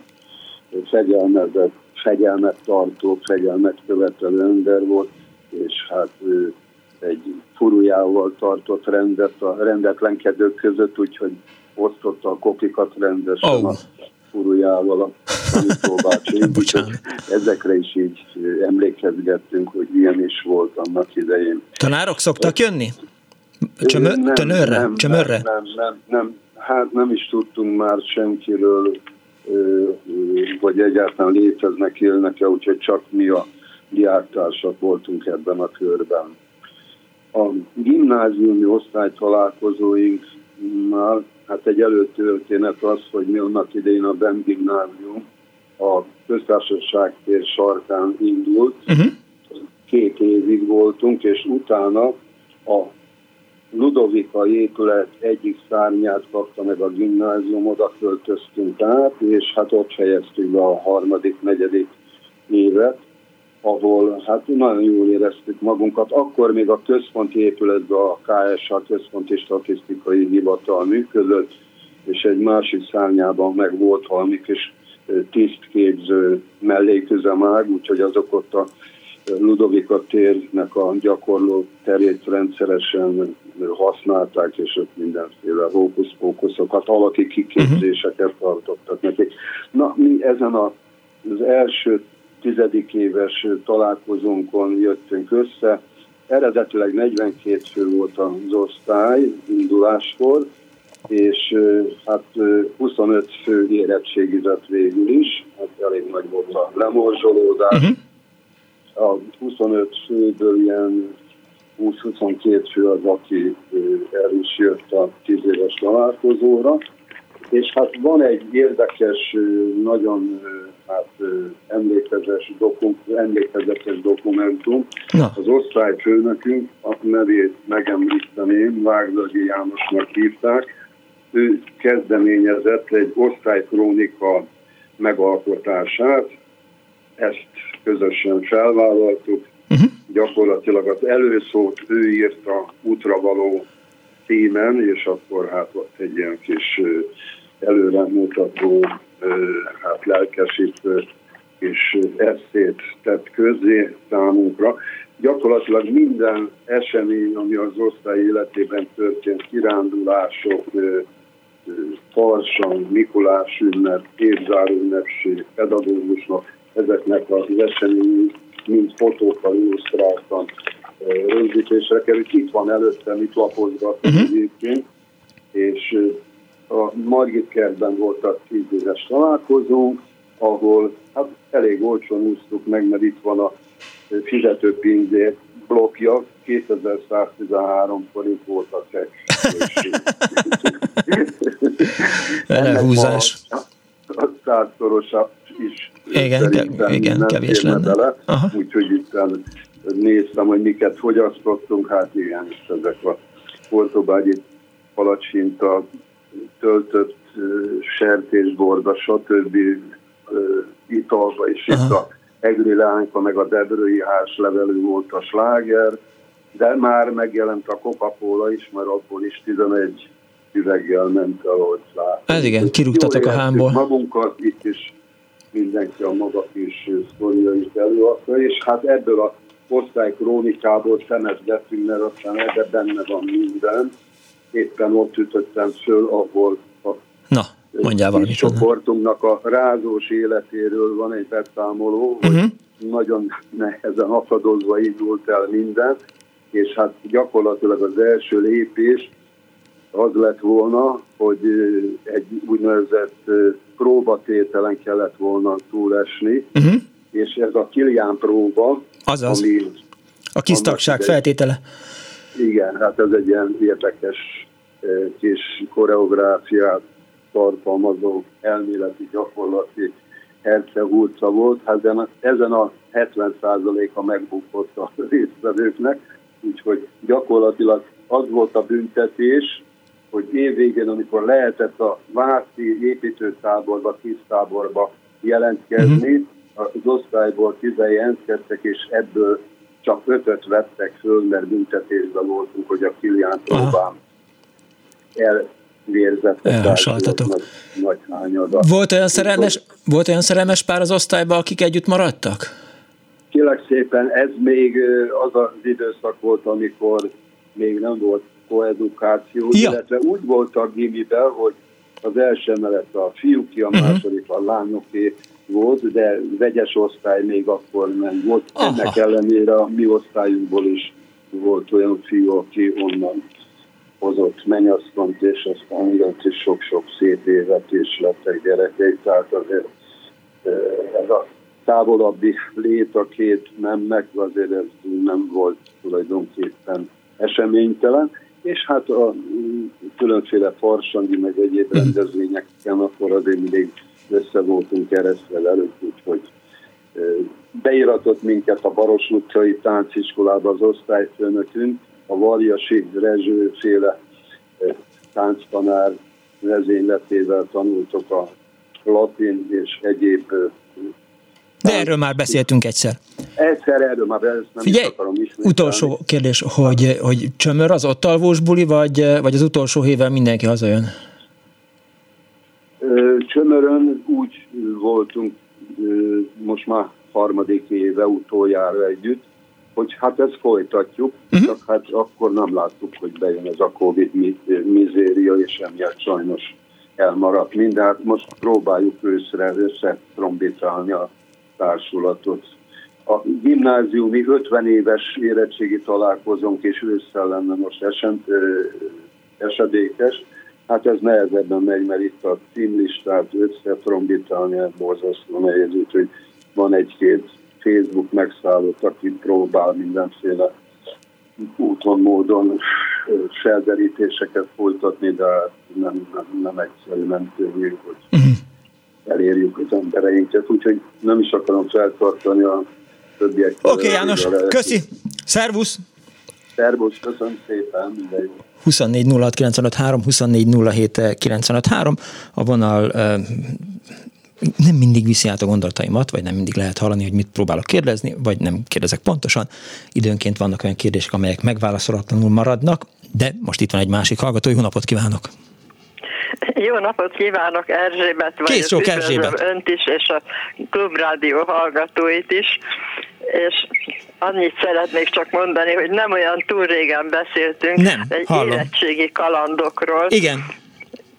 fegyelmezett fegyelmet tartó, fegyelmet követelő ember volt, és hát ő egy furujával tartott rendet a rendetlenkedők között, úgyhogy osztotta a kopikat rendesen oh. a furujával a tanítóbácsi. ezekre is így emlékezgettünk, hogy ilyen is volt annak idején. Tanárok szoktak jönni? Csömö- nem, tönörre? Nem, Csömörre? Nem, nem, nem, nem, hát nem is tudtunk már senkiről vagy egyáltalán léteznek, élnek-e, úgyhogy csak mi a diáktársak voltunk ebben a körben. A gimnáziumi osztálytalálkozóinknál, hát egy előtörténet az, hogy mi annak idején a BEM gimnázium a köztársaság tér sarkán indult, uh-huh. két évig voltunk, és utána a Ludovika épület egyik szárnyát kapta meg a gimnázium, oda költöztünk át, és hát ott fejeztük be a harmadik, negyedik évet, ahol hát nagyon jól éreztük magunkat. Akkor még a központi épületben a KSH, a Központi Statisztikai Hivatal működött, és egy másik szárnyában meg volt valami kis tisztképző melléküzemág, úgyhogy azok ott a Ludovika térnek a gyakorló terét rendszeresen használták, és ott mindenféle hókusz-pókuszokat, alaki kiképzéseket tartottak nekik. Na, mi ezen a, az első tizedik éves találkozónkon jöttünk össze, eredetileg 42 fő volt az osztály induláskor, és hát 25 fő érettségizett végül is, hát elég nagy volt a lemorzsolódás. Uh-huh a 25 főből ilyen 20-22 fő az, aki el is jött a 10 éves találkozóra, és hát van egy érdekes, nagyon hát, emlékezetes, dokum, emlékezetes dokumentum. Na. Az osztályfőnökünk, a nevét megemlíteném, Vágzagi Jánosnak hívták, ő kezdeményezett egy osztálykrónika megalkotását, ezt közösen felvállaltuk. Uh-huh. Gyakorlatilag az előszót ő írta útra való címen, és akkor hát ott egy ilyen kis előremutató, hát lelkesítő és eszét tett közzé számunkra. Gyakorlatilag minden esemény, ami az osztály életében történt, kirándulások, Farsang, Mikulás ünnep, évzáró ünnepség, pedagógusnak, ezeknek az esemény mind fotókkal illusztráltan rögzítésre került. Itt van előttem, itt lapozgatom uh-huh. egyébként, és a Margit kertben volt a tízéves találkozónk, ahol hát elég olcsón úsztuk meg, mert itt van a fizetőpinzér blokkja, 2113 forint volt a csekk. Elhúzás. A százszorosa is igen, igen kevés lenne. Bele, úgyhogy itt néztem, hogy miket fogyasztottunk, hát igen, ezek a portobágyi palacsinta, töltött sertésborda, stb. italba, és Aha. itt a Egri Lányka, meg a Debrői levelő volt a sláger, de már megjelent a Coca-Cola is, mert abból is 11 üveggel ment el, ahogy látom. Ez igen, kirúgtatok a hámból. Magunkat itt is mindenki a maga kis sztoriait előadta, és hát ebből a osztály krónikából szemezgetünk, mert aztán ebben benne van minden. Éppen ott ütöttem föl, ahol a Na, mondjál valamit. csoportunknak a rázós életéről van egy beszámoló, uh-huh. hogy mhm. nagyon nehezen akadozva indult el minden, és hát gyakorlatilag az első lépés az lett volna, hogy egy úgynevezett próbatételen kellett volna túlesni, uh-huh. és ez a Kilián próba, Azaz. ami... A kis tagság feltétele. Igen, hát ez egy ilyen érdekes kis koreográfiát tartalmazó elméleti gyakorlati hercehúrca volt. Hát ezen a 70%-a megbukott a résztvevőknek, úgyhogy gyakorlatilag az volt a büntetés, hogy évvégén, amikor lehetett a Vászi építőtáborba, tisztáborba jelentkezni, uh-huh. az osztályból tizen jelentkeztek, és ebből csak ötöt vettek föl, mert büntetésben voltunk, hogy a Kilián próbán elvérzett nagy, nagy hányada. Volt olyan, szerelmes, volt olyan szerelmes pár az osztályban, akik együtt maradtak? Kélek szépen, ez még az az időszak volt, amikor még nem volt koedukáció, ja. illetve úgy volt a gimiben, hogy az első emelet a fiúké, a uh-huh. második a lányoké volt, de vegyes osztály még akkor nem volt. Aha. Ennek ellenére a mi osztályunkból is volt olyan fiú, aki onnan hozott menyasszont, és aztán jött is sok-sok szép évet, és lettek gyerekei, tehát azért ez a távolabbi lét a két nemnek azért ez nem volt tulajdonképpen eseménytelen és hát a különféle farsangi meg egyéb mhm. rendezvényeken akkor azért mindig össze voltunk keresztvel előtt, úgyhogy beiratott minket a Baros utcai tánciskolába az osztályfőnökünk, a Varjasi Rezsőféle tánctanár vezényletével tanultok a latin és egyéb de erről már beszéltünk egyszer. Egyszer erről már ezt nem Figyelj, is akarom ismételni. utolsó kérdés, hogy, hogy csömör az ott alvós buli, vagy, vagy az utolsó hével mindenki hazajön? Csömörön voltunk most már harmadik éve utoljára együtt, hogy hát ezt folytatjuk, uh-huh. csak hát akkor nem láttuk, hogy bejön ez a Covid mizéria, és emiatt sajnos elmaradt minden. Hát most próbáljuk őszre összetrombitálni a társulatot. A gimnáziumi 50 éves érettségi találkozónk és ősszel lenne most esen, esedékes. Hát ez nehezebben megy, mert itt a címlistát összetrombitálni, borzasztó nehéz, úgyhogy van egy-két Facebook megszállott, aki próbál mindenféle úton, módon felderítéseket folytatni, de nem, nem, nem egyszerű, nem könnyű, hogy uh-huh. elérjük az embereinket, úgyhogy nem is akarom feltartani a többiek. Oké, okay, János, köszi! Szervusz! Szervusz, köszönöm szépen, minden jó. 24 a vonal nem mindig viszi át a gondolataimat, vagy nem mindig lehet hallani, hogy mit próbálok kérdezni, vagy nem kérdezek pontosan. Időnként vannak olyan kérdések, amelyek megválaszolatlanul maradnak, de most itt van egy másik hallgató. Jó napot kívánok! Jó napot kívánok, Erzsébet vagyok. Kész sok Erzsébet. Önt is, és a Klubrádió hallgatóit is. És annyit szeretnék csak mondani, hogy nem olyan túl régen beszéltünk nem, egy hallom. érettségi kalandokról. Igen.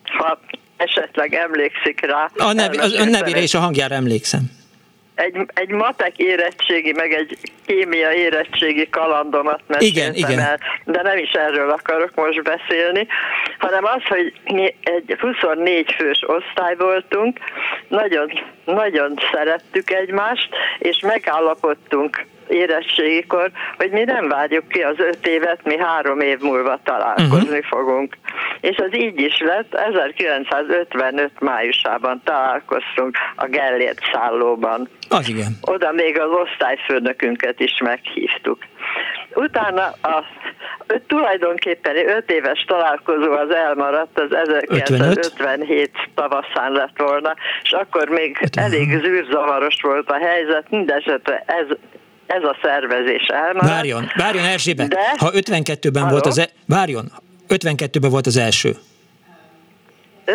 Ha esetleg emlékszik rá. A, nev, az ön nevére és a hangjára emlékszem. Egy, egy matek érettségi, meg egy kémia érettségi kalandomat igen, igen. el, de nem is erről akarok most beszélni, hanem az, hogy mi egy 24 fős osztály voltunk, nagyon, nagyon szerettük egymást, és megállapodtunk érettségikor, hogy mi nem várjuk ki az öt évet, mi három év múlva találkozni uh-huh. fogunk. És az így is lett, 1955 májusában találkoztunk a Gellért szállóban. Az igen. Oda még az osztályfőnökünket is meghívtuk. Utána a öt, tulajdonképpen öt éves találkozó az elmaradt, az 1957 tavaszán lett volna, és akkor még 50. elég zűrzavaros volt a helyzet, mindesetre ez ez a szervezés elmaradt. Várjon, várjon Erzsébet, de... ha 52-ben volt az, e... várjon, 52-ben volt az első.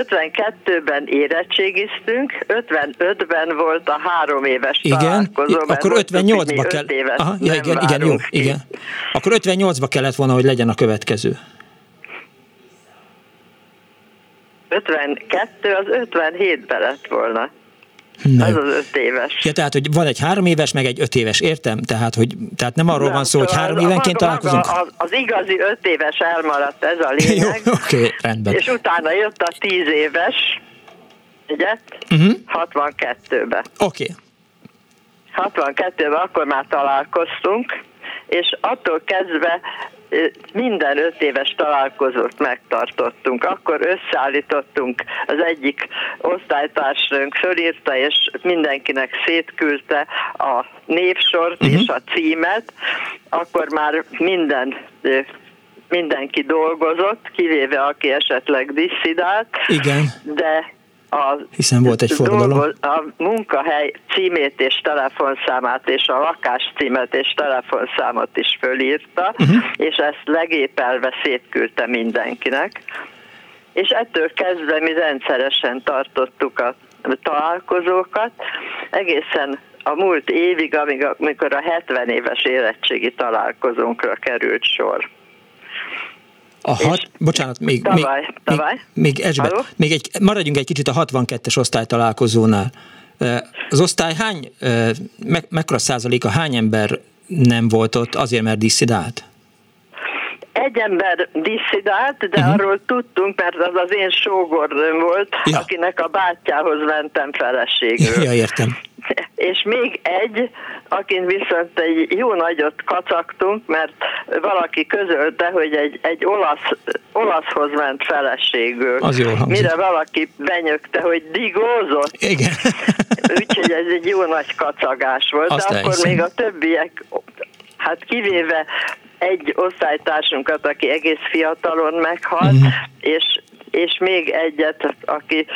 52-ben érettségiztünk, 55-ben volt a három éves igen, találkozó. akkor 58-ba kell. Aha, ja, igen, igen, jó, ki. igen. Akkor 58-ba kellett volna, hogy legyen a következő. 52 az 57-ben lett volna. Na. Ez az öt éves. Ja, tehát, hogy van egy három éves, meg egy öt éves, értem? Tehát, hogy, tehát nem arról nem, van szó, hogy három évenként találkozunk? Az, az igazi öt éves elmaradt, ez a lényeg. Jó, oké, okay, rendben. És utána jött a tíz éves, ugye? Uh-huh. 62-be. Oké. Okay. 62-ben akkor már találkoztunk, és attól kezdve minden öt éves találkozót megtartottunk. Akkor összeállítottunk, az egyik osztálytársunk fölírta, és mindenkinek szétküldte a névsort uh-huh. és a címet, akkor már minden mindenki dolgozott, kivéve aki esetleg disszidált. Igen. De a, Hiszen volt egy forradalom. A munkahely címét és telefonszámát és a lakás címet és telefonszámot is fölírta, uh-huh. és ezt legépelve szétküldte mindenkinek. És ettől kezdve mi rendszeresen tartottuk a találkozókat, egészen a múlt évig, amíg, amikor a 70 éves érettségi találkozónkra került sor. A hat, bocsánat, még, tavaly, még, tavaly. még, még, még egy, maradjunk egy kicsit a 62-es osztálytalálkozónál. Az osztály hány, me, mekkora százaléka, hány ember nem volt ott azért, mert disszidált? Egy ember disszidált, de uh-huh. arról tudtunk, mert az az én sógornőm volt, ja. akinek a bátyjához mentem feleségül. Ja, értem. És még egy, akin viszont egy jó nagyot kacagtunk, mert valaki közölte, hogy egy, egy olasz, olaszhoz ment feleségül. Az jó hangzik. Mire valaki benyögte, hogy digózott. Igen. Úgyhogy ez egy jó nagy kacagás volt. Azt De akkor hiszem. még a többiek, hát kivéve egy osztálytársunkat, aki egész fiatalon meghalt, uh-huh. és, és még egyet, aki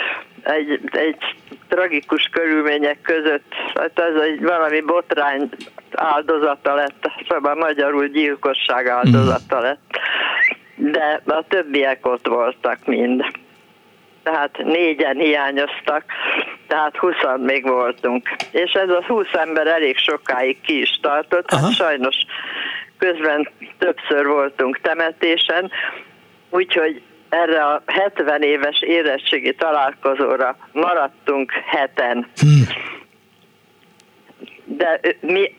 egy, egy tragikus körülmények között, hát ez egy valami botrány áldozata lett, szóval magyarul gyilkosság áldozata mhm. lett, de a többiek ott voltak mind. Tehát négyen hiányoztak, tehát huszan még voltunk. És ez a húsz ember elég sokáig ki is tartott, hát sajnos közben többször voltunk temetésen, úgyhogy erre a 70 éves érettségi találkozóra maradtunk heten. Hmm. De mi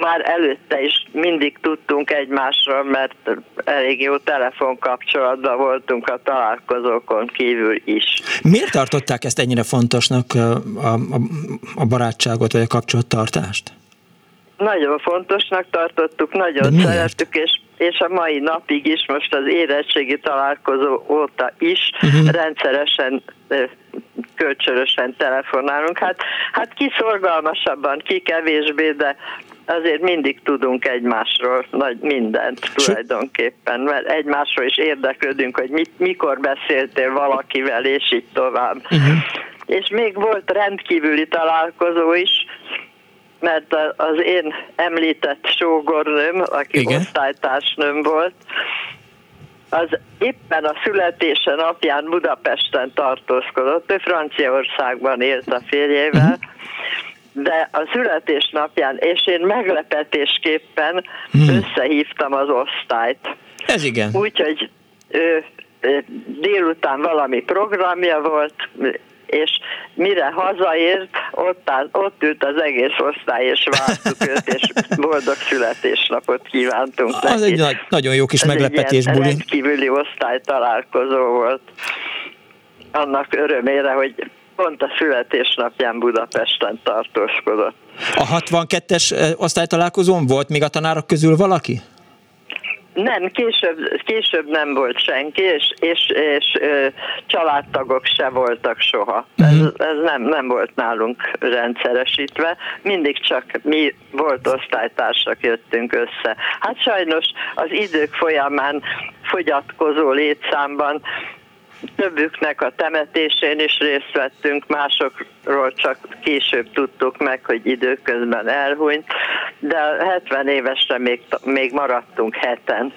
már előtte is mindig tudtunk egymásról, mert elég jó telefonkapcsolatban voltunk a találkozókon kívül is. Miért tartották ezt ennyire fontosnak, a, a, a barátságot vagy a kapcsolattartást? nagyon fontosnak tartottuk, nagyon szerettük, és, és a mai napig is, most az érettségi találkozó óta is uh-huh. rendszeresen kölcsönösen telefonálunk. Hát, hát ki szorgalmasabban, ki kevésbé, de azért mindig tudunk egymásról nagy mindent tulajdonképpen, mert egymásról is érdeklődünk, hogy mit, mikor beszéltél valakivel, és így tovább. Uh-huh. És még volt rendkívüli találkozó is, mert az én említett sógornőm, aki Igen. osztálytársnőm volt, az éppen a születése napján Budapesten tartózkodott, ő Franciaországban élt a férjével, uh-huh de a születésnapján, és én meglepetésképpen hmm. összehívtam az osztályt. Ez igen. Úgyhogy ő, délután valami programja volt, és mire hazaért, ott, áll, ott ült az egész osztály, és vártuk őt, és boldog születésnapot kívántunk Az neki. egy nagy, nagyon jó kis Ez meglepetés, egy Buli. kívüli osztály találkozó volt. Annak örömére, hogy pont a születésnapján Budapesten tartózkodott. A 62-es osztálytalálkozón volt még a tanárok közül valaki? Nem, később, később nem volt senki, és, és, és ö, családtagok se voltak soha. Ez, mhm. ez nem, nem volt nálunk rendszeresítve, mindig csak mi volt osztálytársak jöttünk össze. Hát sajnos az idők folyamán fogyatkozó létszámban többüknek a temetésén is részt vettünk, másokról csak később tudtuk meg, hogy időközben elhunyt, de 70 évesre még, még maradtunk heten.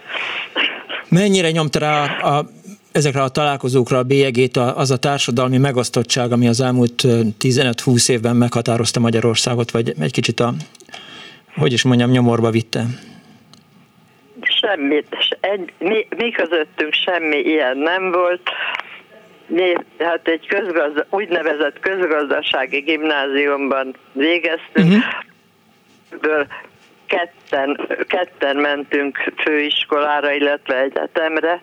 Mennyire nyomta rá a, a ezekre a találkozókra a bélyegét az a társadalmi megosztottság, ami az elmúlt 15-20 évben meghatározta Magyarországot, vagy egy kicsit a, hogy is mondjam, nyomorba vitte? Semmit, egy, mi, mi közöttünk semmi ilyen nem volt. Mi hát egy közgazda, úgynevezett közgazdasági gimnáziumban végeztünk, uh-huh. ketten, ketten mentünk főiskolára, illetve egyetemre.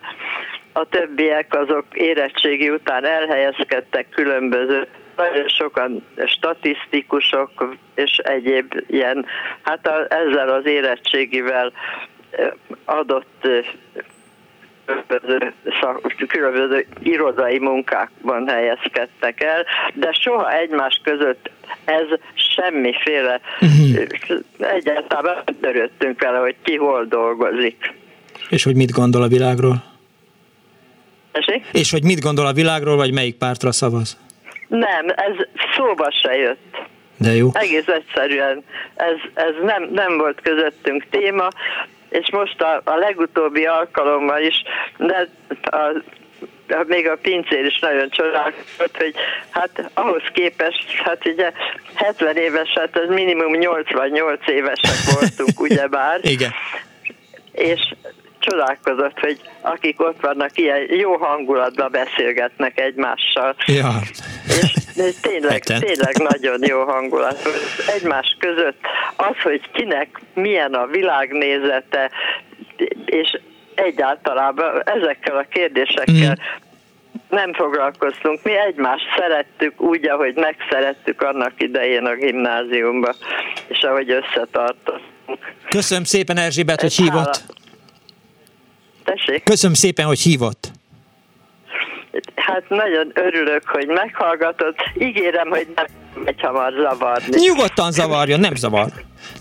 A többiek azok érettségi után elhelyezkedtek különböző nagyon sokan statisztikusok és egyéb ilyen, hát a, ezzel az érettségivel adott különböző irodai munkákban helyezkedtek el, de soha egymás között ez semmiféle, uh-huh. egyáltalán törődtünk vele, hogy ki hol dolgozik. És hogy mit gondol a világról? Esik? És hogy mit gondol a világról, vagy melyik pártra szavaz? Nem, ez szóba se jött. De jó. Egész egyszerűen ez, ez nem, nem volt közöttünk téma, és most a, a legutóbbi alkalommal is, de a, még a pincér is nagyon csodálkozott, hogy hát ahhoz képest, hát ugye 70 éves, hát ez minimum 88 évesek voltunk, ugyebár. Igen. És csodálkozott, hogy akik ott vannak, ilyen jó hangulatban beszélgetnek egymással. Ja. És tényleg, tényleg nagyon jó hangulat. Egymás között az, hogy kinek milyen a világnézete, és egyáltalán ezekkel a kérdésekkel mm nem foglalkoztunk. Mi egymást szerettük úgy, ahogy megszerettük annak idején a gimnáziumba, és ahogy összetartottunk. Köszönöm szépen Erzsébet, hogy hívott. Hála. Tessék? Köszönöm szépen, hogy hívott. Hát nagyon örülök, hogy meghallgatott. Ígérem, hogy nem megy hamar zavarni. Nyugodtan zavarjon, nem zavar.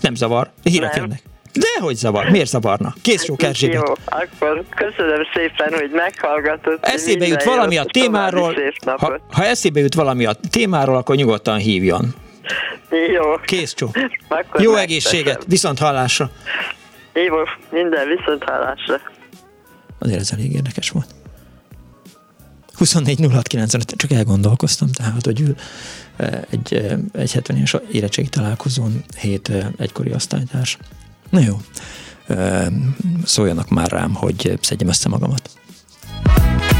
Nem zavar. Hírek nem. jönnek. De hogy zavar? Miért zavarna? Kész sok Erzsébet. Jó, akkor köszönöm szépen, hogy meghallgatott. Eszébe jut valami a témáról. Ha, ha eszébe jut valami a témáról, akkor nyugodtan hívjon. Jó. Kész csó. Jó egészséget, viszont hallásra. Jó, minden viszont hallásra. Azért ez elég érdekes volt. 24 csak elgondolkoztam, tehát, hogy ül egy, egy 70 éves érettségi találkozón hét egykori osztálytárs. Na jó, szóljanak már rám, hogy szedjem össze magamat. rádiót,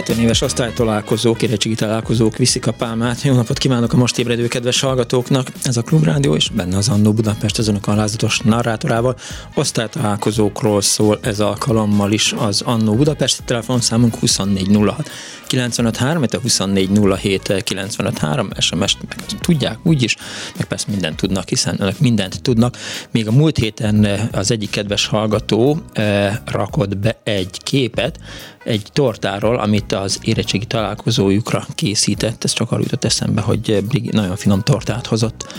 70 éves osztálytalálkozók, érettségi találkozók viszik a pálmát. Jó napot kívánok a most ébredő kedves hallgatóknak! Ez a Klubrádió, és benne az Annó Budapest az önök alázatos narrátorával. Osztálytalálkozókról szól ez alkalommal is az Annó Budapest telefonszámunk 2406 953, a 2407 953 SMS-t meg tudják úgyis, meg persze mindent tudnak, hiszen önök mindent tudnak. Még a múlt héten az egyik kedves hallgató eh, rakott be egy képet, egy tortáról, amit az érettségi találkozójukra készített. Ez csak arra jutott eszembe, hogy Brigi nagyon finom tortát hozott,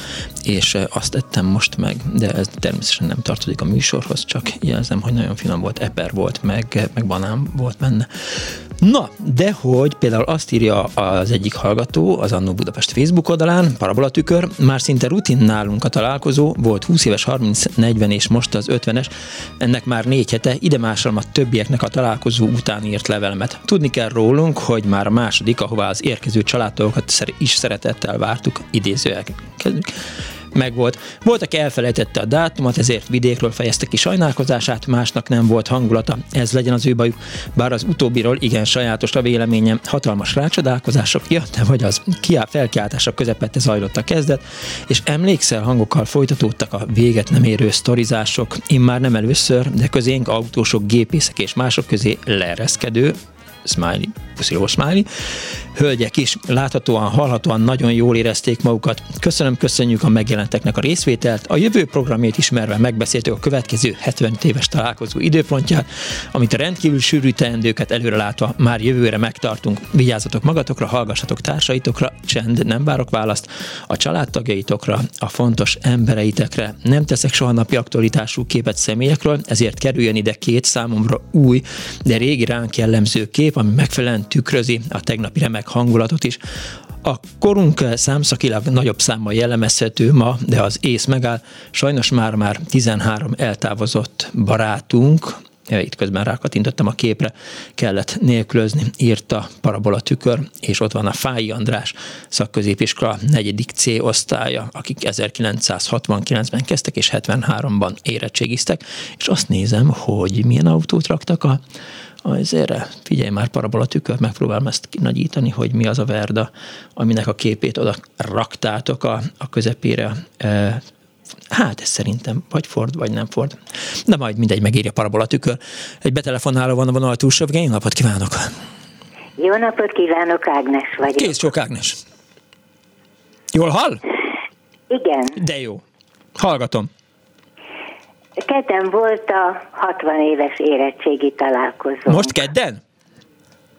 és azt ettem most meg, de ez természetesen nem tartozik a műsorhoz, csak jelzem, hogy nagyon finom volt, eper volt, meg, meg banán volt benne. Na, de hogy például azt írja az egyik hallgató az Annó Budapest Facebook oldalán, parabolatükör, már szinte rutin nálunk a találkozó, volt 20 éves, 30, 40 és most az 50-es, ennek már négy hete, ide másolom a többieknek a találkozó után írt levelemet. Tudni kell rólunk, hogy már a második, ahová az érkező családtagokat is szeretettel vártuk, idézőek megvolt. Volt, aki elfelejtette a dátumot, ezért vidékről fejezte ki sajnálkozását, másnak nem volt hangulata. Ez legyen az ő bajuk. Bár az utóbbiról igen sajátos a véleményem, hatalmas rácsodálkozások, ja, de vagy az kiá felkiáltások közepette zajlott a kezdet, és emlékszel, hangokkal folytatódtak a véget nem érő sztorizások, én már nem először, de közénk autósok, gépészek és mások közé leereszkedő, smiley, pusziló smiley, hölgyek is láthatóan, hallhatóan nagyon jól érezték magukat. Köszönöm, köszönjük a megjelenteknek a részvételt. A jövő programját ismerve megbeszéltük a következő 70 éves találkozó időpontját, amit a rendkívül sűrű teendőket előre látva már jövőre megtartunk. Vigyázzatok magatokra, hallgassatok társaitokra, csend, nem várok választ, a családtagjaitokra, a fontos embereitekre. Nem teszek soha napi aktualitású képet személyekről, ezért kerüljön ide két számomra új, de régi ránk jellemző kép, ami megfelelően tükrözi a tegnapi remek hangulatot is. A korunk számszakilag nagyobb számmal jellemezhető ma, de az ész megáll. Sajnos már-már 13 eltávozott barátunk, itt közben rákatintottam a képre, kellett nélkülözni, írta Parabola tükör, és ott van a Fáji András szakközépiskola negyedik C osztálya, akik 1969-ben kezdtek, és 73-ban érettségiztek, és azt nézem, hogy milyen autót raktak a erre figyelj már parabola tükör, megpróbálom ezt nagyítani, hogy mi az a Verda, aminek a képét oda raktátok a, a közepére. E, hát ez szerintem vagy Ford, vagy nem Ford. De majd mindegy, megírja parabola tükör. Egy betelefonáló van a vonal túlsó, jó napot kívánok! Jó napot kívánok, Ágnes vagyok. Kész sok Ágnes. Jól hall? Igen. De jó. Hallgatom. Kedden volt a 60 éves érettségi találkozó. Most kedden?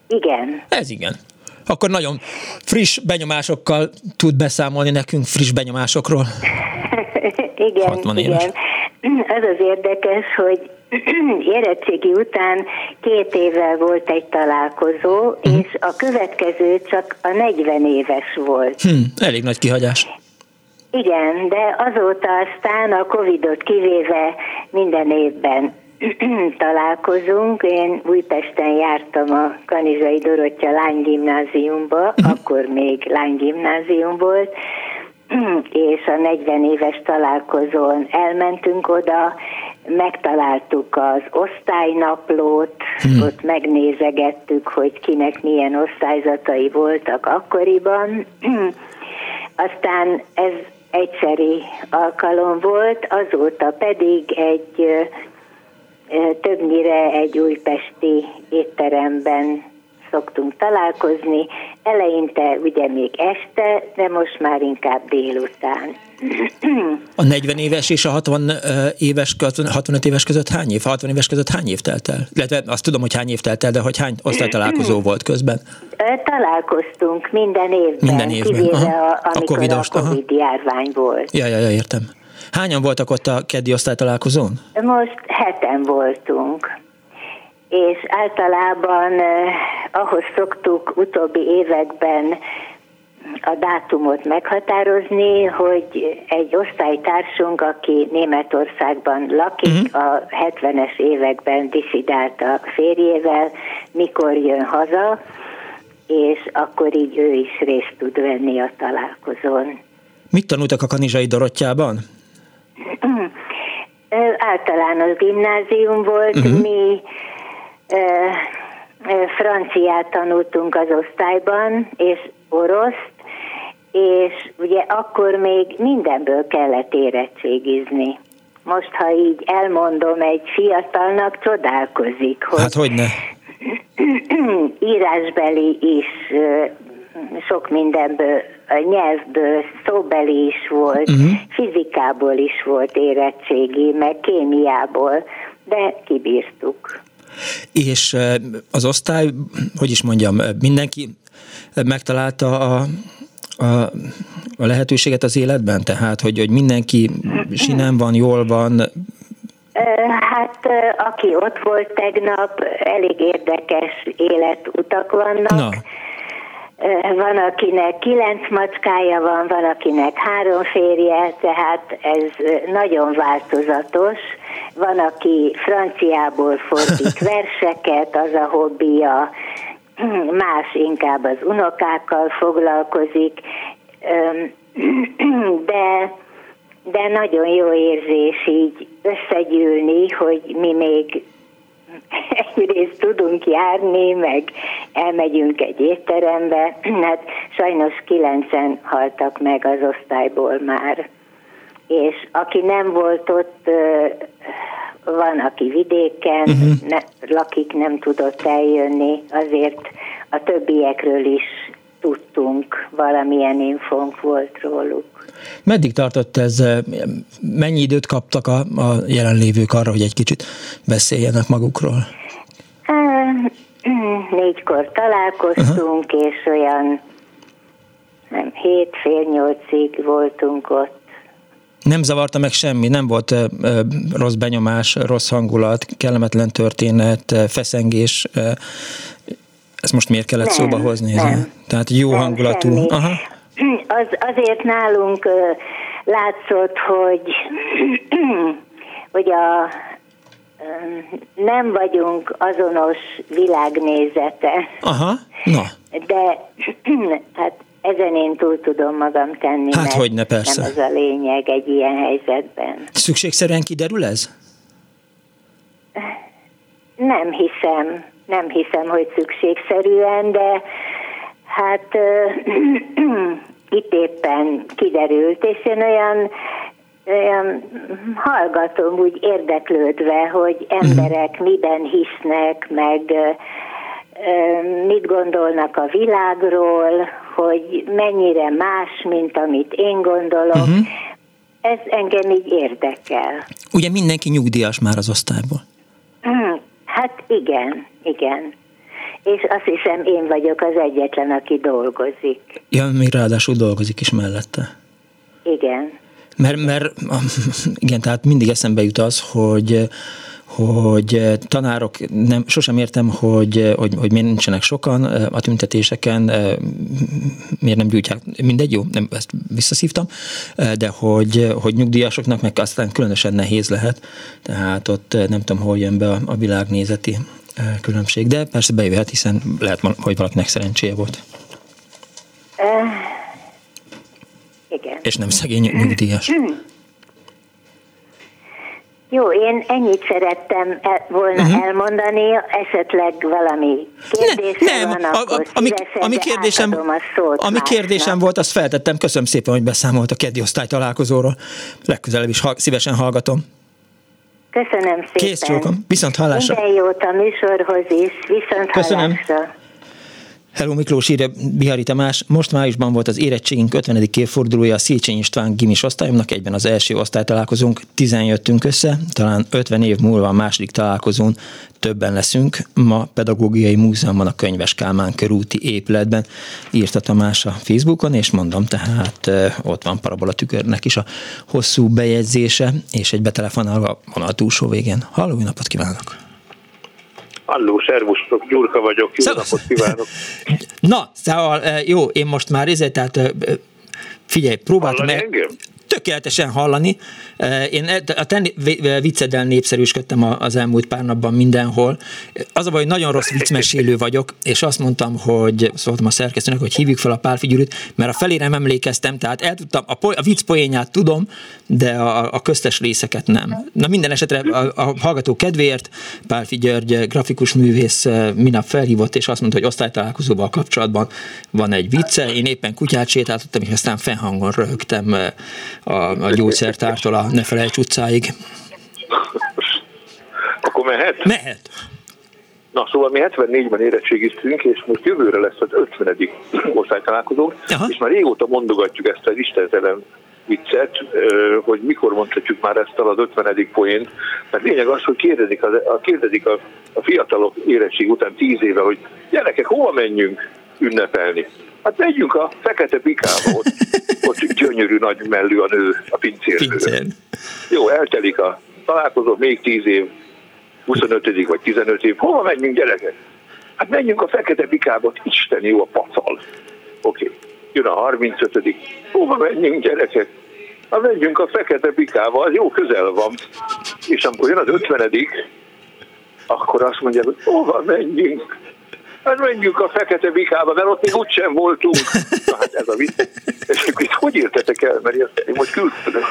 Igen. Ez igen. Akkor nagyon friss benyomásokkal tud beszámolni nekünk friss benyomásokról. igen, 60 éves. igen. Az az érdekes, hogy érettségi után két évvel volt egy találkozó, uh-huh. és a következő csak a 40 éves volt. Hmm, elég nagy kihagyás. Igen, de azóta aztán a Covidot kivéve minden évben találkozunk. Én Újpesten jártam a Kanizsai Dorottya lánygimnáziumba, uh-huh. akkor még lánygimnázium volt, és a 40 éves találkozón elmentünk oda, megtaláltuk az osztálynaplót, hmm. ott megnézegettük, hogy kinek milyen osztályzatai voltak akkoriban. Aztán ez egyszeri alkalom volt, azóta pedig egy többnyire egy újpesti étteremben szoktunk találkozni, eleinte ugye még este, de most már inkább délután. A 40 éves és a 60 éves, 65 éves között hány év? 60 éves között hány év telt el? Illetve azt tudom, hogy hány év telt el, de hogy hány osztálytalálkozó volt közben? Találkoztunk minden évben, minden évben. kivéve a, amikor a COVID, a COVID járvány volt. Ja, ja, ja, értem. Hányan voltak ott a keddi osztálytalálkozón? Most heten voltunk és általában eh, ahhoz szoktuk utóbbi években a dátumot meghatározni, hogy egy osztálytársunk, aki Németországban lakik, uh-huh. a 70-es években disidált a férjével, mikor jön haza, és akkor így ő is részt tud venni a találkozón. Mit tanultak a Kanizsai Dorottyában? Általános gimnázium volt, uh-huh. mi franciát tanultunk az osztályban, és oroszt, és ugye akkor még mindenből kellett érettségizni. Most, ha így elmondom egy fiatalnak, csodálkozik, hogy... Hát hogy ne? írásbeli is, sok mindenből, nyelvből, szóbeli is volt, uh-huh. fizikából is volt érettségi, meg kémiából, de kibírtuk. És az osztály, hogy is mondjam, mindenki megtalálta a, a, a lehetőséget az életben? Tehát, hogy, hogy mindenki sinem van, jól van? Hát, aki ott volt tegnap, elég érdekes életutak vannak. Na. Van, akinek kilenc macskája van, van, akinek három férje, tehát ez nagyon változatos. Van, aki franciából fordít verseket, az a hobbija, más inkább az unokákkal foglalkozik, de, de nagyon jó érzés így összegyűlni, hogy mi még egyrészt tudunk járni, meg elmegyünk egy étterembe, hát sajnos kilencen haltak meg az osztályból már. És aki nem volt ott, van, aki vidéken uh-huh. ne, lakik, nem tudott eljönni, azért a többiekről is tudtunk, valamilyen infónk volt róluk. Meddig tartott ez? Mennyi időt kaptak a, a jelenlévők arra, hogy egy kicsit beszéljenek magukról? Négykor találkoztunk, uh-huh. és olyan nem, hét, fél nyolcig voltunk ott. Nem zavarta meg semmi, nem volt uh, rossz benyomás, rossz hangulat, kellemetlen történet, feszengés. Uh, ezt most miért kellett nem, szóba hozni? Nem, Tehát jó nem, hangulatú. Semmi. Aha. Az, azért nálunk látszott, hogy, hogy a, nem vagyunk azonos világnézete. Aha, na. De hát ezen én túl tudom magam tenni, hát, hogy ne, persze. nem ez a lényeg egy ilyen helyzetben. Szükségszerűen kiderül ez? Nem hiszem, nem hiszem, hogy szükségszerűen, de Hát itt éppen kiderült, és én olyan, olyan hallgatom úgy érdeklődve, hogy emberek miben hisznek, meg mit gondolnak a világról, hogy mennyire más, mint amit én gondolok. Uh-huh. Ez engem így érdekel. Ugye mindenki nyugdíjas már az osztályból? Hmm, hát igen, igen és azt hiszem én vagyok az egyetlen, aki dolgozik. Ja, még ráadásul dolgozik is mellette. Igen. Mert, mert igen, tehát mindig eszembe jut az, hogy hogy tanárok, nem, sosem értem, hogy, hogy, hogy miért nincsenek sokan a tüntetéseken, miért nem gyújtják, mindegy, jó, nem, ezt visszaszívtam, de hogy, hogy nyugdíjasoknak meg aztán különösen nehéz lehet, tehát ott nem tudom, hol jön be a, a világnézeti különbség, de persze bejöhet, hiszen lehet, hogy valakinek szerencséje volt. Igen. És nem szegény nyugdíjas. Jó, én ennyit szerettem el, volna uh-huh. elmondani, esetleg valami kérdés ne, nem, van, a, a, ami, ami kérdésem, a szót ami kérdésem volt, azt feltettem. Köszönöm szépen, hogy beszámolt a keddi osztály találkozóról. Legközelebb is ha, szívesen hallgatom. Köszönöm szépen. Kész csókom. Viszont hallásra. Minden jót a műsorhoz is. Viszont Köszönöm. hallásra. Hello Miklós, írja Bihari Tamás. Most májusban volt az érettségünk 50. évfordulója a Széchenyi István gimis osztályomnak, egyben az első osztálytalálkozónk. Tizen jöttünk össze, talán 50 év múlva a második találkozón többen leszünk. Ma Pedagógiai Múzeumban a Könyves Kálmán körúti épületben írta Tamás a Facebookon, és mondom, tehát ott van parabola tükörnek is a hosszú bejegyzése, és egy betelefonálva a vonal túlsó végén. Halló, napot kívánok! Halló, szervusztok, Gyurka vagyok, jó Szevasz. napot kívánok. Na, szóval jó, én most már ezért, tehát figyelj, próbáltam meg... Engem? tökéletesen hallani. Én e, a te vicceddel népszerűsködtem az elmúlt pár napban mindenhol. Az a baj, hogy nagyon rossz viccmesélő vagyok, és azt mondtam, hogy szóltam a szerkesztőnek, hogy hívjuk fel a pálfigyűrűt, mert a felére nem emlékeztem, tehát el tudtam, a, po- a vicc poénját tudom, de a, a köztes részeket nem. Na minden esetre a, a hallgató kedvéért Pálfi György grafikus művész minap felhívott, és azt mondta, hogy osztálytalálkozóval kapcsolatban van egy vicce. Én éppen kutyát sétáltattam, és aztán fennhangon röhögtem a, a gyógyszertártól a Ne Felejts utcáig. Akkor mehet? Mehet. Na, szóval mi 74-ben érettségiztünk, és most jövőre lesz az 50. osztálytalálkozónk, és már régóta mondogatjuk ezt az istentelen viccet, hogy mikor mondhatjuk már ezt az 50. poént. Mert lényeg az, hogy kérdezik, a, kérdezik a, a fiatalok érettség után 10 éve, hogy gyerekek, hova menjünk ünnepelni? Hát megyünk a fekete pikába, ott, ott gyönyörű nagy mellű a nő, a pincérnő. Pincér. Jó, eltelik a találkozó, még 10 év, 25. vagy 15 év, hova menjünk gyerekek? Hát menjünk a fekete pikába, Isten jó a pacal. Oké. Okay jön a 35 hova menjünk gyerekek? Ha menjünk a fekete pikába, az jó közel van. És amikor jön az 50 akkor azt mondja, hogy hova menjünk? Hát menjünk a fekete bikába, mert ott még úgysem voltunk. Na hát ez a vicc. És itt hogy értetek el, mert én most küldtem.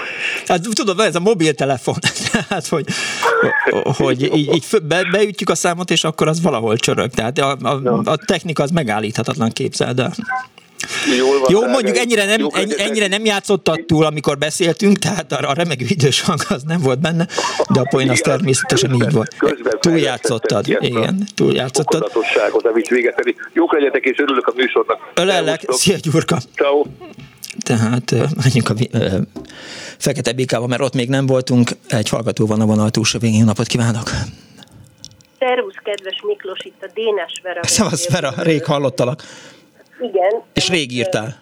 Hát tudom, ez a mobiltelefon. Tehát, hogy, hogy így, így be, beütjük a számot, és akkor az valahol csörög. Tehát a, a, a technika az megállíthatatlan képzel, de... Jól van, Jó, mondjuk ennyire nem, ennyi, ennyire nem játszottad túl, amikor beszéltünk, tehát a, a remegő idős hang az nem volt benne, de a poén az természetesen így volt. Túljátszottad, igen, túljátszottad. amit véget pedig. Jók legyetek, és örülök a műsornak. Ölellek, szia Gyurka. Ciao. Tehát menjünk a uh, Fekete Bikába, mert ott még nem voltunk. Egy hallgató van a vonal túlsó végén. Napot kívánok! Szervusz, kedves Miklós, itt a Dénes Vera. Szevasz, Vera, rég hallottalak. Igen. És rég írtál.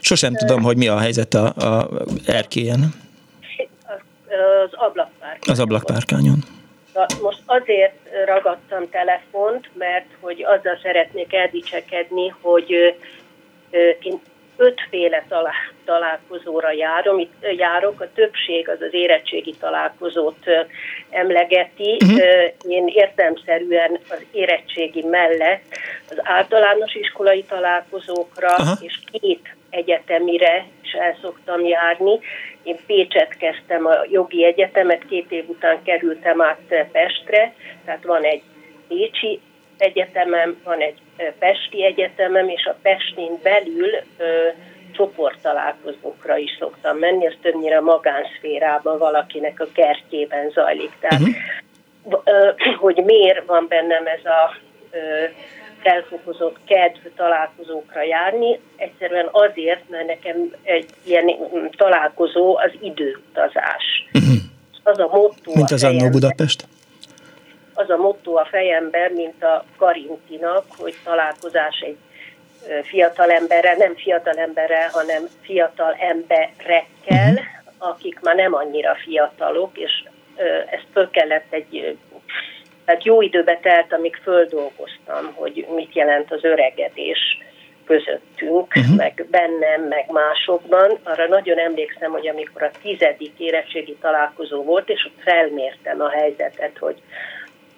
Sosem tudom, hogy mi a helyzet a, a erkélyen. Az ablakpárkányon. Az ablakpárkányon. Most azért ragadtam telefont, mert hogy azzal szeretnék eldicsekedni, hogy én ötféle talá, találkozóra járom, itt járok, a többség az az érettségi találkozót emlegeti. Uh-huh. Én értelmszerűen az érettségi mellett az általános iskolai találkozókra uh-huh. és két egyetemire is el szoktam járni. Én Pécset kezdtem a jogi egyetemet, két év után kerültem át Pestre, tehát van egy Pécsi egyetemem, van egy Pesti egyetemem, és a Pestin belül ö, csoporttalálkozókra is szoktam menni, ez többnyire magánszférában valakinek a kertjében zajlik. Tehát, uh-huh. ö, hogy miért van bennem ez a ö, felfokozott kedv találkozókra járni, egyszerűen azért, mert nekem egy ilyen találkozó az időutazás. Uh-huh. Az a motto Mint az Annó Budapest? Az a motto a fejemben, mint a Karintinak, hogy találkozás egy fiatal emberrel, nem fiatal emberrel, hanem fiatal emberekkel, uh-huh. akik már nem annyira fiatalok, és ezt föl kellett egy, tehát jó időbe telt, amíg földolgoztam, hogy mit jelent az öregedés közöttünk, uh-huh. meg bennem, meg másokban. Arra nagyon emlékszem, hogy amikor a tizedik érettségi találkozó volt, és ott felmértem a helyzetet, hogy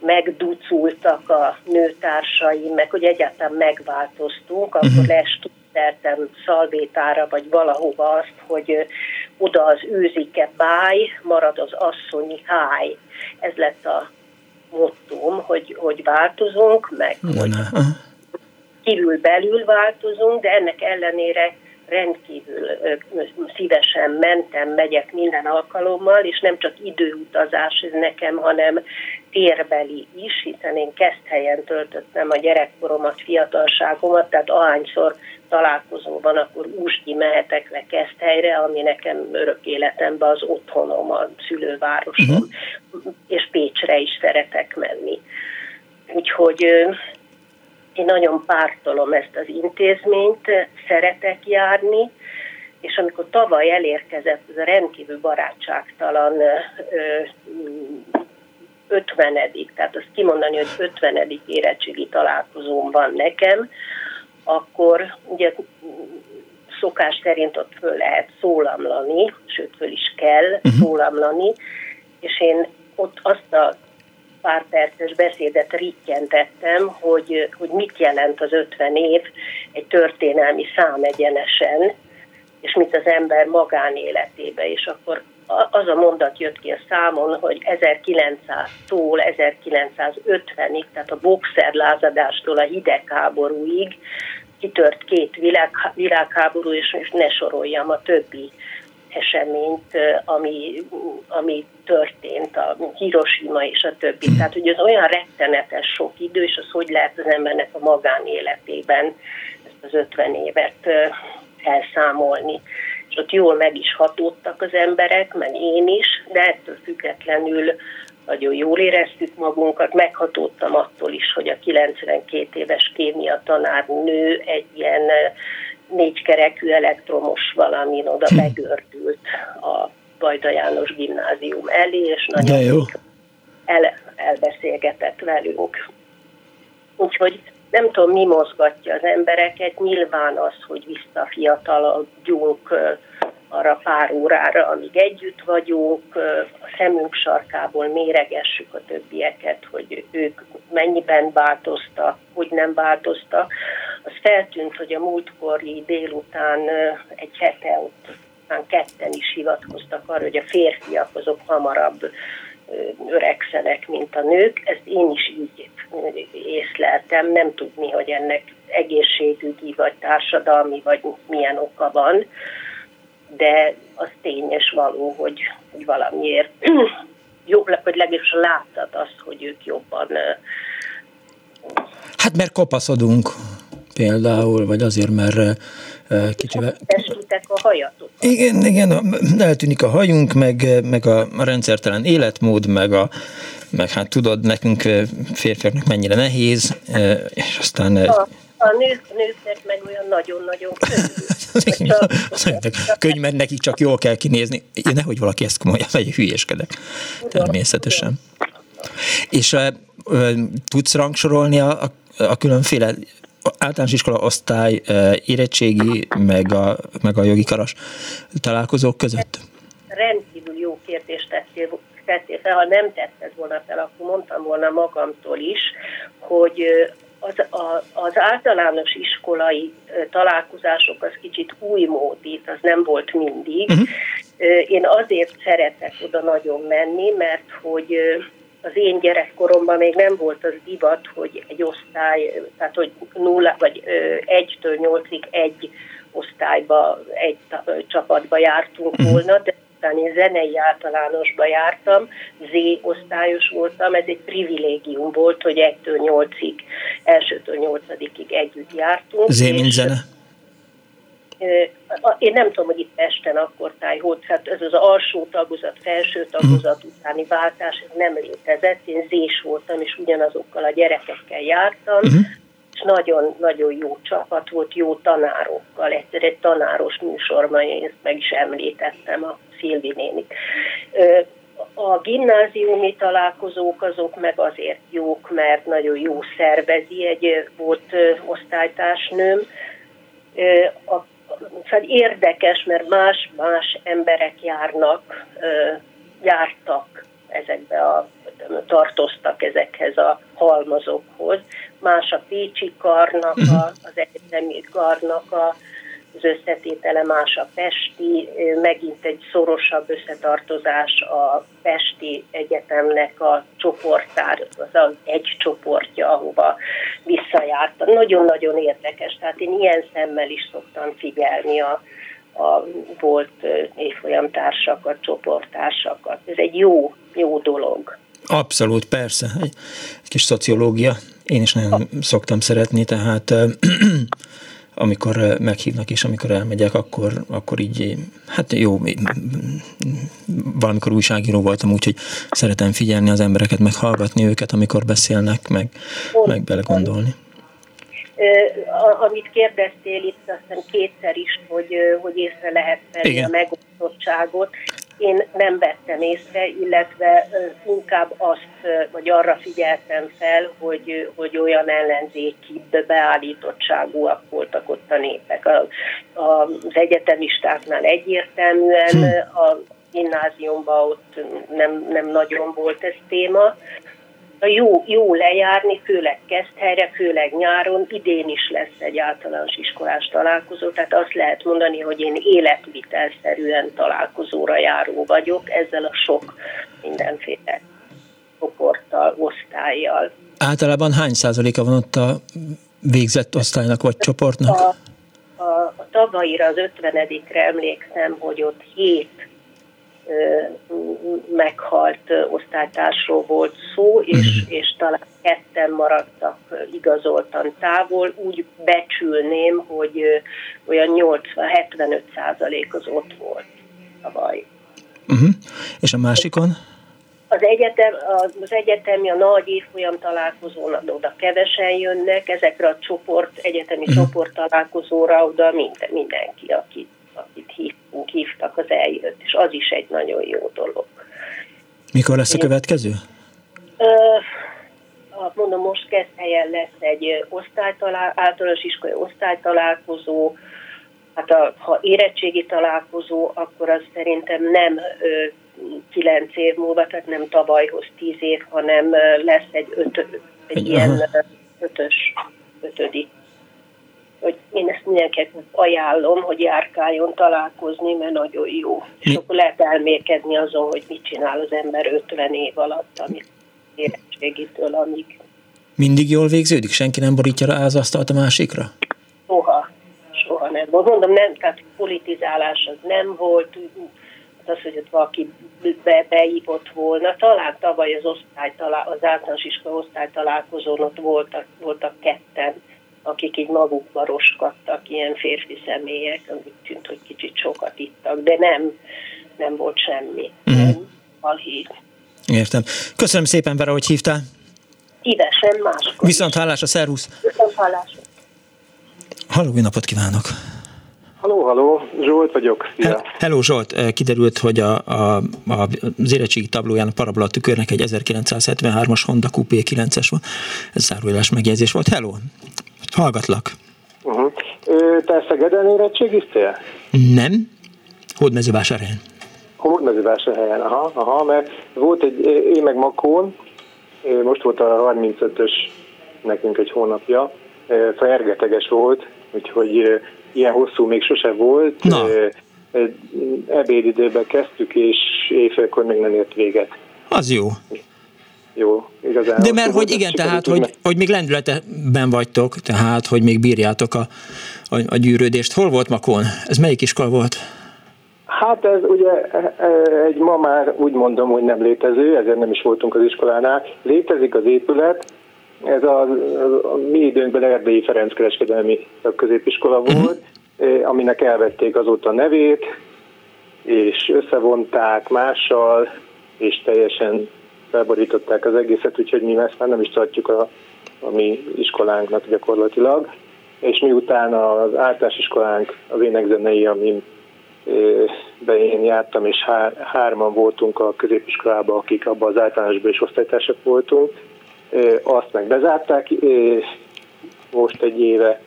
megducultak a nőtársaim, meg hogy egyáltalán megváltoztunk, akkor uh-huh. lestudtertem szalvétára, vagy valahova azt, hogy oda az őzike báj, marad az asszonyi háj. Ez lett a mottum, hogy, hogy változunk, meg hogy kívül belül változunk, de ennek ellenére rendkívül szívesen mentem, megyek minden alkalommal, és nem csak időutazás ez nekem, hanem térbeli is, hiszen én helyen töltöttem a gyerekkoromat, fiatalságomat, tehát ahányszor találkozóban, akkor úgy mehetek le helyre, ami nekem örök életemben az otthonom, a szülővárosom, uh-huh. és Pécsre is szeretek menni. Úgyhogy én nagyon pártolom ezt az intézményt, szeretek járni, és amikor tavaly elérkezett ez a rendkívül barátságtalan 50 tehát azt kimondani, hogy 50 érettségi találkozóm van nekem, akkor ugye szokás szerint ott föl lehet szólamlani, sőt föl is kell uh-huh. szólamlani, és én ott azt a pár perces beszédet rittyentettem, hogy, hogy mit jelent az 50 év egy történelmi szám egyenesen, és mit az ember magánéletébe, és akkor az a mondat jött ki a számon, hogy 1900-tól 1950-ig, tehát a boxerlázadástól a hidegháborúig kitört két világ, világháború, és most ne soroljam a többi eseményt, ami, ami történt, a Hiroshima és a többi. Tehát, hogy ez olyan rettenetes sok idő, és az hogy lehet az embernek a magánéletében ezt az 50 évet elszámolni. Ott jól meg is hatódtak az emberek, meg én is, de ettől függetlenül nagyon jól éreztük magunkat, meghatódtam attól is, hogy a 92 éves kémia tanár nő egy ilyen négykerekű elektromos valamin oda begördült a Bajda János gimnázium elé, és nagyon jó. El, elbeszélgetett velünk. Úgyhogy nem tudom, mi mozgatja az embereket, nyilván az, hogy visszafiatalodjunk arra pár órára, amíg együtt vagyunk, a szemünk sarkából méregessük a többieket, hogy ők mennyiben változtak, hogy nem változtak. Az feltűnt, hogy a múltkori délután egy hete ott ketten is hivatkoztak arra, hogy a férfiak azok hamarabb öregszenek, mint a nők. Ezt én is így észleltem, nem tudni, hogy ennek egészségügyi, vagy társadalmi, vagy milyen oka van de az tényes való, hogy, hogy valamiért jobb, hogy legalábbis látszat az, hogy ők jobban... Hát mert kopaszodunk például, vagy azért, mert kicsivel... Testütek a hajatok. Igen, igen, eltűnik a hajunk, meg, meg a rendszertelen életmód, meg a meg hát tudod, nekünk férfiaknak mennyire nehéz, és aztán... A a nők, nőknek meg olyan nagyon-nagyon könnyű. Mert nekik csak jól kell kinézni. Nehogy valaki ezt komolyan vegye, hülyéskedek. Természetesen. És uh, tudsz rangsorolni a, a, a különféle általános iskola osztály érettségi, meg a, meg a jogi karas találkozók között? Rendkívül jó kérdést tettél, tettél fel. Ha nem tetted volna fel, akkor mondtam volna magamtól is, hogy az, a, az általános iskolai találkozások az kicsit új módít, az nem volt mindig. Uh-huh. Én azért szeretek oda nagyon menni, mert hogy az én gyerekkoromban még nem volt az divat, hogy egy osztály, tehát hogy nulla, vagy egytől nyolcig egy osztályba, egy csapatba jártunk uh-huh. volna, de aztán én zenei általánosba jártam, Z osztályos voltam, ez egy privilégium volt, hogy 1-től 8-ig, elsőtől 8-ig együtt jártunk. Z mint zene? Én nem tudom, hogy itt Pesten akkor tájhód, hát ez az alsó tagozat, felső tagozat uh-huh. utáni váltás, nem létezett. Én zés voltam, és ugyanazokkal a gyerekekkel jártam, uh-huh és nagyon-nagyon jó csapat volt, jó tanárokkal. Egyszer egy tanáros műsorban én ezt meg is említettem a Szilvi nénik. A gimnáziumi találkozók azok meg azért jók, mert nagyon jó szervezi egy volt osztálytársnőm. A, szóval érdekes, mert más-más emberek járnak, jártak ezekbe a tartoztak ezekhez a halmazokhoz. Más a Pécsi karnak, a, az egyetemi karnak a az összetétele más a Pesti, megint egy szorosabb összetartozás a Pesti Egyetemnek a csoportár, az az egy csoportja, ahova visszajártam. Nagyon-nagyon érdekes, tehát én ilyen szemmel is szoktam figyelni a, a volt évfolyamtársakat, csoporttársakat. Ez egy jó, jó dolog. Abszolút, persze. Egy, egy kis szociológia. Én is nagyon szoktam szeretni, tehát amikor meghívnak és amikor elmegyek, akkor, akkor így, hát jó, valamikor újságíró voltam, úgyhogy szeretem figyelni az embereket, meg hallgatni őket, amikor beszélnek, meg, meg belegondolni. Amit kérdeztél itt, azt hiszem kétszer is, hogy, hogy észre lehet venni a megosztottságot én nem vettem észre, illetve inkább azt, vagy arra figyeltem fel, hogy, hogy olyan ellenzéki beállítottságúak voltak ott a népek. A, a, az egyetemistáknál egyértelműen, hm. a gimnáziumban ott nem, nem nagyon volt ez téma, jó, jó lejárni, főleg Keszthelyre, főleg nyáron, idén is lesz egy általános iskolás találkozó, tehát azt lehet mondani, hogy én életvitelszerűen találkozóra járó vagyok, ezzel a sok mindenféle csoporttal, osztályjal. Általában hány százaléka van ott a végzett osztálynak vagy csoportnak? A, a, a tavalyira az 50-re emlékszem, hogy ott hét meghalt osztálytársról volt szó, és, mhm. és talán ketten maradtak igazoltan távol. Úgy becsülném, hogy olyan 80-75 százalék az ott volt a baj. Uh-huh. És a másikon? Az, egyetem, az egyetemi, a nagy évfolyam találkozón oda kevesen jönnek, ezekre a csoport, egyetemi uh-huh. csoport találkozóra oda minden, mindenki, aki akit hívtunk, hívtak, az eljött, és az is egy nagyon jó dolog. Mikor lesz a következő? mondom, most kezd helyen lesz egy osztálytalál, általános iskolai osztálytalálkozó, hát a, ha érettségi találkozó, akkor az szerintem nem kilenc év múlva, tehát nem tavalyhoz tíz év, hanem lesz egy, öt, egy, egy ilyen ötös, ötödik hogy én ezt mindenkinek ajánlom, hogy járkáljon találkozni, mert nagyon jó. És akkor lehet elmérkedni azon, hogy mit csinál az ember 50 év alatt, amit érettségitől, amíg. Mindig jól végződik? Senki nem borítja rá az asztalt a másikra? Soha. Soha nem. Mondom, nem, tehát politizálás az nem volt, az, hogy ott valaki be, beívott volna. Talán tavaly az, osztálytalá, az általános iskola osztálytalálkozón ott voltak, voltak ketten akik így magukba roskadtak, ilyen férfi személyek, amik tűnt, hogy kicsit sokat ittak, de nem, nem volt semmi. Mm. Alhír. Értem. Köszönöm szépen, Vera, hogy hívtál. Szívesen máskor. Viszont hallásra, szervusz. Viszont hallásra. Halló, napot kívánok. Halló, halló, Zsolt vagyok. Szia. Hello Zsolt, eh, kiderült, hogy a, a, a, az érettségi tablóján a parabola tükörnek egy 1973-as Honda Coupé 9-es van. Ez zárójeles megjegyzés volt. Hello, Hallgatlak. Uh-huh. Te Szegeden érettségiztél? Nem. Hódmezővásárhelyen. Hódmezővásárhelyen, aha, aha, mert volt egy, én meg Makón, most volt a 35-ös nekünk egy hónapja, fergeteges volt, úgyhogy ilyen hosszú még sose volt. Na. Ebédidőben kezdtük, és éjfélkor még nem ért véget. Az jó jó, igazán. De mert hogy igen, tehát, hogy, hogy még lendületben vagytok, tehát, hogy még bírjátok a, a, a gyűrődést. Hol volt Makón? Ez melyik iskola volt? Hát ez ugye e, e, egy ma már úgy mondom, hogy nem létező, ezért nem is voltunk az iskolánál. Létezik az épület, ez a, a mi időnkben Erdélyi Ferenc kereskedelmi középiskola mhm. volt, uh-huh. aminek elvették azóta a nevét, és összevonták mással, és teljesen felborították az egészet, úgyhogy mi ezt már nem is tartjuk a, a mi iskolánknak gyakorlatilag. És miután az általános iskolánk, az énekzenei, amin be én jártam, és hár, hárman voltunk a középiskolában, akik abban az általánosban is osztálytársak voltunk, azt meg bezárták, most egy éve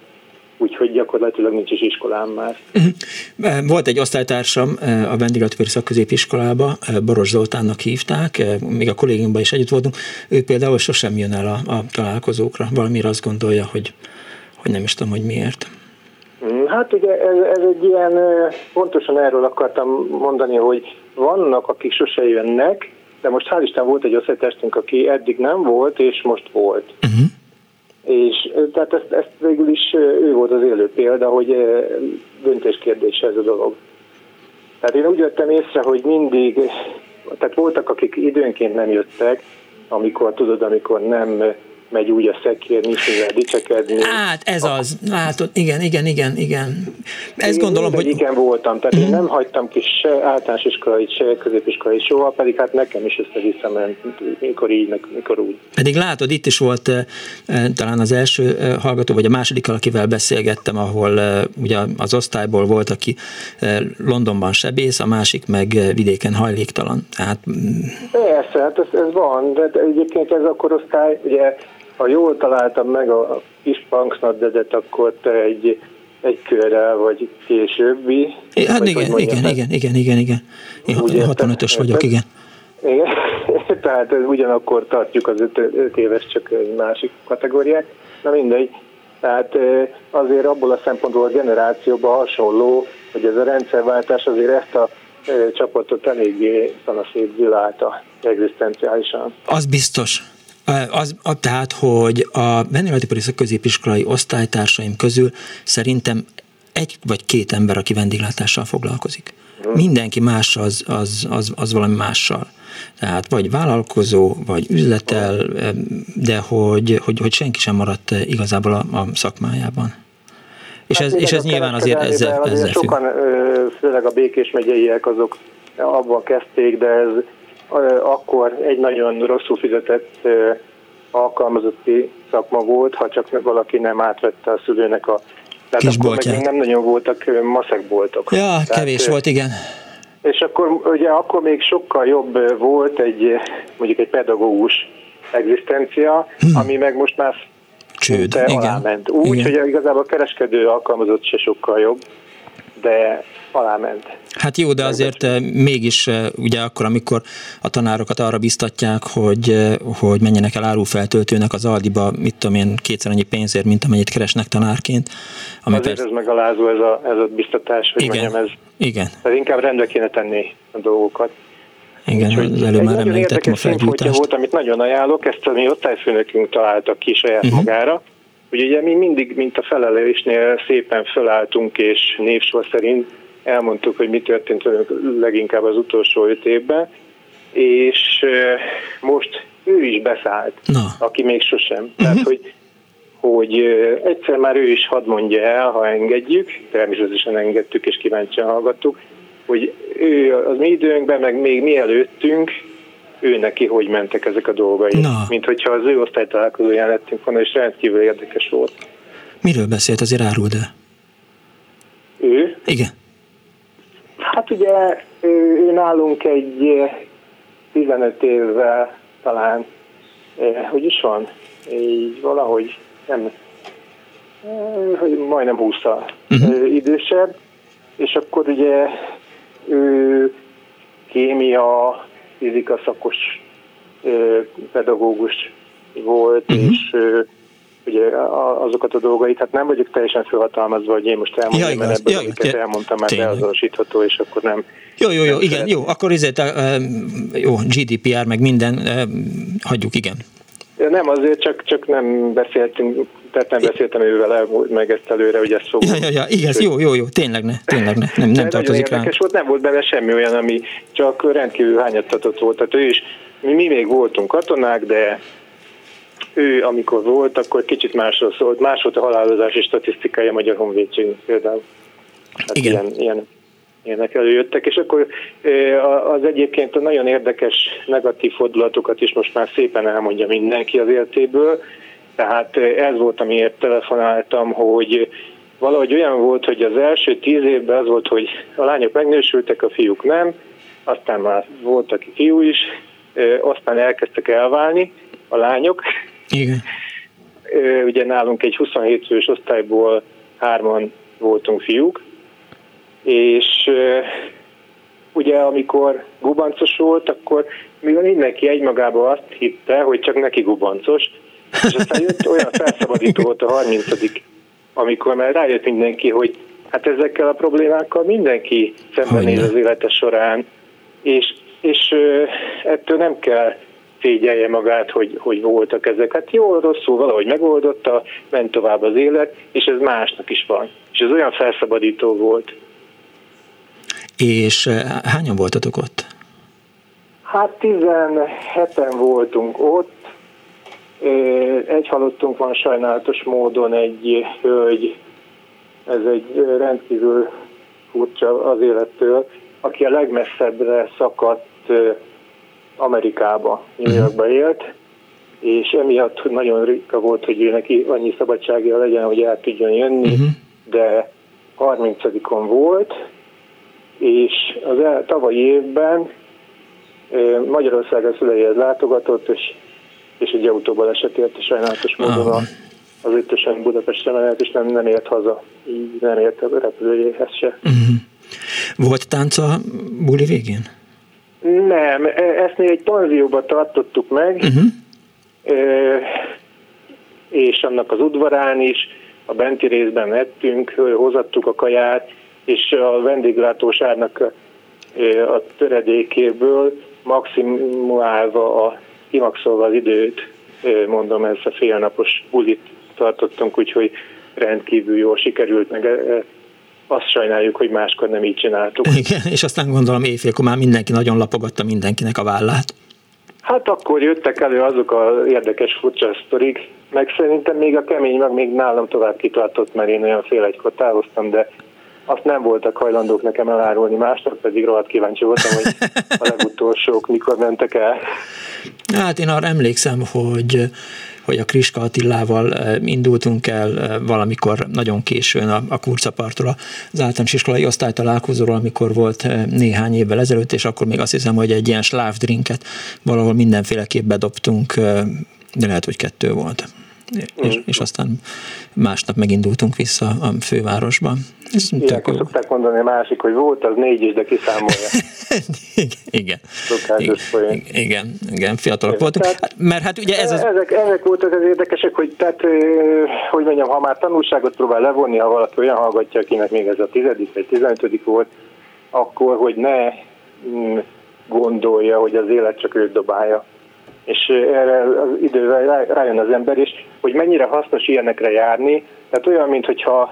úgyhogy gyakorlatilag nincs is iskolám már. Mhm. Volt egy osztálytársam a vendéglatőr szakközépiskolába, Boros Zoltánnak hívták, még a kollégiumban is együtt voltunk, ő például sosem jön el a, a találkozókra, valamire azt gondolja, hogy, hogy nem is tudom, hogy miért. Mm, hát ugye ez, ez egy ilyen, pontosan erről akartam mondani, hogy vannak, akik sose jönnek, de most hál' Isten volt egy összetestünk, aki eddig nem volt, és most volt. Uh-huh. És tehát ezt, ezt végül is ő volt az élő példa, hogy döntés kérdése ez a dolog. Tehát én úgy vettem észre, hogy mindig, tehát voltak, akik időnként nem jöttek, amikor tudod, amikor nem megy úgy a szekér, mivel dicsekedni. Hát ez az, látod, igen, igen, igen, igen. Ezt én gondolom, hogy... Igen, voltam, tehát én nem hagytam ki se általános iskolai, se középiskolai soha, pedig hát nekem is össze ment, mikor így, mikor úgy. Pedig látod, itt is volt eh, eh, talán az első eh, hallgató, vagy a második, akivel beszélgettem, ahol ugye az osztályból volt, aki Londonban sebész, a másik meg vidéken hajléktalan. Tehát... Mm. Persze, hát ez, ez van, de egyébként ez a korosztály, ugye ha jól találtam meg a kis punksnaddedet, akkor te egy, egy körrel vagy későbbi. Hát vagy, igen, igen, igen, igen, igen, igen, igen. Én 65-ös vagyok, igen. Igen, tehát ugyanakkor tartjuk az 5 éves, csak egy másik kategóriát. Na mindegy. Tehát azért abból a szempontból a generációban hasonló, hogy ez a rendszerváltás azért ezt a csapatot eléggé szanaszétzilálta egzisztenciálisan. Az biztos. Az, a, tehát, hogy a Benilajtipari középiskolai osztálytársaim közül szerintem egy vagy két ember, aki vendéglátással foglalkozik. Mindenki más az, az, az, az valami mással. Tehát vagy vállalkozó, vagy üzletel, de hogy, hogy, hogy senki sem maradt igazából a, a szakmájában. És hát ez, és ez nyilván azért ezzel, ezzel függ. Sokan, főleg a Békés megyeiek, azok abban kezdték, de ez akkor egy nagyon rosszul fizetett alkalmazotti szakma volt, ha csak valaki nem átvette a szülőnek a tehát Kisboltját. akkor még nem nagyon voltak maszekboltok. Ja, Tehát, kevés volt, igen. És akkor ugye akkor még sokkal jobb volt egy mondjuk egy pedagógus egzisztencia, hmm. ami meg most már Csőd, igen. ment. Úgy, igen. hogy igazából a kereskedő alkalmazott se sokkal jobb, de aláment. Hát jó, de azért eh, mégis eh, ugye akkor, amikor a tanárokat arra biztatják, hogy, eh, hogy menjenek el árulfeltöltőnek az Aldiba, mit tudom én, kétszer annyi pénzért, mint amennyit keresnek tanárként. Ami azért persze... ez megalázó ez a, ez a biztatás, hogy Igen. mondjam, ez, Igen. ez inkább rendbe kéne tenni a dolgokat. Igen, az előbb már említettem a felgyújtást. volt, amit nagyon ajánlok, ezt a mi osztályfőnökünk találtak ki saját uh-huh. magára, hogy ugye mi mindig, mint a felelésnél szépen felálltunk, és névsor szerint elmondtuk, hogy mi történt velünk leginkább az utolsó öt évben, és most ő is beszállt, Na. aki még sosem. Uh-huh. Tehát, hogy, hogy egyszer már ő is hadd mondja el, ha engedjük, természetesen engedtük és kíváncsian hallgattuk, hogy ő az mi időnkben, meg még mielőttünk, ő neki hogy mentek ezek a dolgai. Na. Mint hogyha az ő osztálytalálkozóján lettünk volna, és rendkívül érdekes volt. Miről beszélt, azért áruld el? Ő? Igen. Hát ugye ő, ő nálunk egy 15 évvel talán, hogy is van, így valahogy nem, hogy majdnem 20 uh-huh. idősebb, és akkor ugye ő kémia, fizika szakos pedagógus volt, uh-huh. és ugye azokat a dolgait, hát nem vagyok teljesen felhatalmazva, hogy én most elmondjam, ja, mert ebből, ja, amiket ja, elmondtam, már beazonosítható, és akkor nem... Jó, jó, jó, igen, jó, akkor ezért, uh, jó, GDPR, meg minden, hagyjuk, igen. Nem, azért csak, csak nem beszéltünk, tehát nem beszéltem ővel meg ezt előre, hogy ezt fogom. Ja, ja, ja, igaz, jó, jó, jó, tényleg ne, tényleg ne, nem, nem tartozik rá. volt, nem volt benne semmi olyan, ami csak rendkívül hányattatott volt, tehát ő is, mi, mi még voltunk katonák, de ő, amikor volt, akkor kicsit másról szólt. Más volt a halálozási statisztikája a Magyar Honvédség például. Hát Igen. Ilyen, ilyen, ilyenek előjöttek, és akkor az egyébként a nagyon érdekes negatív fordulatokat is most már szépen elmondja mindenki az életéből. Tehát ez volt, amiért telefonáltam, hogy valahogy olyan volt, hogy az első tíz évben az volt, hogy a lányok megnősültek, a fiúk nem, aztán már volt, aki fiú is, aztán elkezdtek elválni a lányok, igen. Ugye nálunk egy 27 fős osztályból hárman voltunk fiúk, és ugye amikor gubancos volt, akkor mivel mindenki egymagában azt hitte, hogy csak neki gubancos, és aztán jött olyan felszabadító volt a 30 amikor már rájött mindenki, hogy hát ezekkel a problémákkal mindenki szembenéz az élete során, és, és ettől nem kell szégyelje magát, hogy, hogy voltak ezek. Hát jó, rosszul valahogy megoldotta, ment tovább az élet, és ez másnak is van. És ez olyan felszabadító volt. És hányan voltatok ott? Hát 17-en voltunk ott. Egy halottunk van sajnálatos módon egy hölgy, ez egy rendkívül furcsa az élettől, aki a legmesszebbre szakadt Amerikába, New mhm. Yorkba élt, és emiatt nagyon ritka volt, hogy ő neki annyi szabadsága legyen, hogy el tudjon jönni, uh-huh. de 30-on volt, és az el, tavalyi évben Magyarországra szüleihez látogatott, és, és egy autóbal esett és sajnálatos módon ah. az ötösen Budapestre menet, és nem, nem ért haza, így nem ért a repülőjéhez se. Uh-huh. Volt tánca buli végén? Nem, e, ezt mi egy panzióba tartottuk meg, uh-huh. és annak az udvarán is, a benti részben ettünk, hozattuk a kaját, és a vendéglátósárnak a töredékéből maximálva, a, kimaxolva az időt, mondom, ezt a félnapos bulit tartottunk, úgyhogy rendkívül jól sikerült, meg azt sajnáljuk, hogy máskor nem így csináltuk. Igen, és aztán gondolom éjfélkor már mindenki nagyon lapogatta mindenkinek a vállát. Hát akkor jöttek elő azok a érdekes furcsa sztorik, meg szerintem még a kemény meg még nálam tovább kitartott, mert én olyan fél egykor távoztam, de azt nem voltak hajlandók nekem elárulni, másnak pedig rohadt kíváncsi voltam, hogy a legutolsók mikor mentek el. Hát én arra emlékszem, hogy hogy a Kriska Attilával eh, indultunk el eh, valamikor nagyon későn a, a Kurcapartól az általános iskolai osztálytalálkozóról, amikor volt eh, néhány évvel ezelőtt, és akkor még azt hiszem, hogy egy ilyen slávdrinket valahol mindenféleképp bedobtunk, de lehet, hogy kettő volt és, és aztán másnap megindultunk vissza a fővárosba. Ez Ilyenkor szokták mondani a másik, hogy volt az négy is, de kiszámolja. igen. Igen. igen, igen, fiatalok voltunk. Tehát, hát, mert hát ugye ez az... Ezek, ezek voltak az érdekesek, hogy tehát, hogy mondjam, ha már tanulságot próbál levonni, ha valaki olyan hallgatja, akinek még ez a tizedik vagy tizenötödik volt, akkor, hogy ne mm, gondolja, hogy az élet csak őt dobálja és erre az idővel rájön az ember is, hogy mennyire hasznos ilyenekre járni, tehát olyan, mintha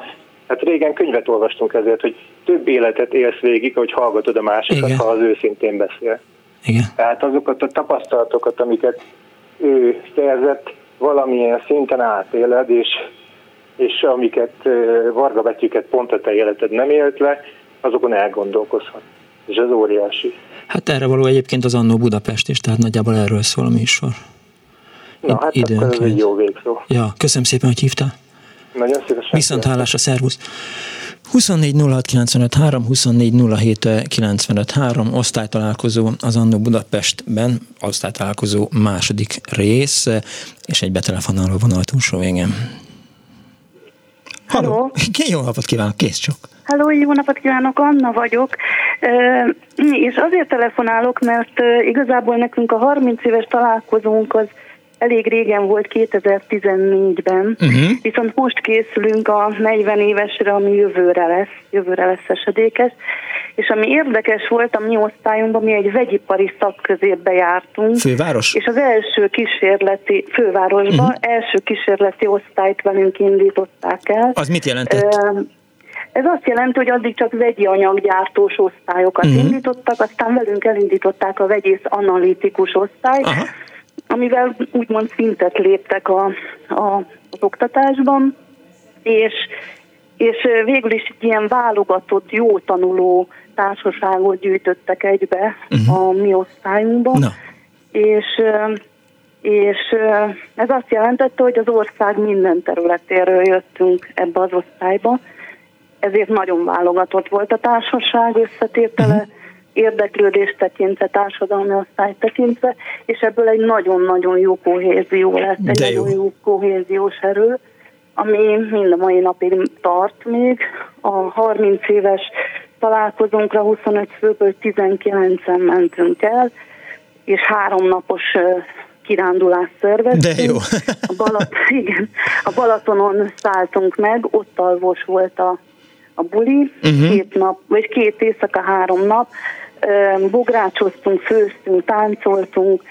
Hát régen könyvet olvastunk ezért, hogy több életet élsz végig, hogy hallgatod a másikat, Igen. ha az őszintén beszél. Igen. Tehát azokat a tapasztalatokat, amiket ő szerzett, valamilyen szinten átéled, és, és amiket varga betűket pont a te életed nem élt le, azokon elgondolkozhat. És ez óriási. Hát erre való egyébként az Annó Budapest is, tehát nagyjából erről szól a műsor. Na hát időnként. akkor ez egy jó végszó. Ja, köszönöm szépen, hogy hívtál. Nagyon szívesen. Viszont hálásra, szervusz. 24 24 osztálytalálkozó az Annó Budapestben, osztálytalálkozó második rész, és egy betelefonáló vonal túlsó végén. Halló! Jó napot kívánok, kész csak! Halló, jó napot kívánok, Anna vagyok, és azért telefonálok, mert igazából nekünk a 30 éves találkozónk az elég régen volt 2014-ben, uh-huh. Mhm. viszont most készülünk a 40 évesre, ami jövőre lesz, jövőre lesz esedékes, és ami érdekes volt, a mi osztályunkban mi egy vegyipari szakközépbe jártunk. Főváros? És az első kísérleti, fővárosban, uh-huh. első kísérleti osztályt velünk indították el. Az mit jelentett? Uh, ez azt jelenti, hogy addig csak vegyi anyaggyártós osztályokat uh-huh. indítottak, aztán velünk elindították a vegyész analitikus osztályt, Aha. amivel úgymond szintet léptek a, a, az oktatásban, és, és végül is egy ilyen válogatott, jó tanuló társaságot gyűjtöttek egybe uh-huh. a mi osztályunkban, Na. és és ez azt jelentette, hogy az ország minden területéről jöttünk ebbe az osztályba, ezért nagyon válogatott volt a társaság összetétele, uh-huh. érdeklődést tekintve, társadalmi osztály tekintve, és ebből egy nagyon-nagyon jó kohézió lett, egy jó. nagyon jó kohéziós erő, ami mind a mai napig tart még. A 30 éves találkozónkra 25 főből 19-en mentünk el, és három napos kirándulást szerveztünk. De jó. a, Balat, igen, a Balatonon szálltunk meg, ott alvos volt a, a buli, uh-huh. két nap, vagy két éjszaka, három nap. Bográcsoztunk, főztünk, táncoltunk,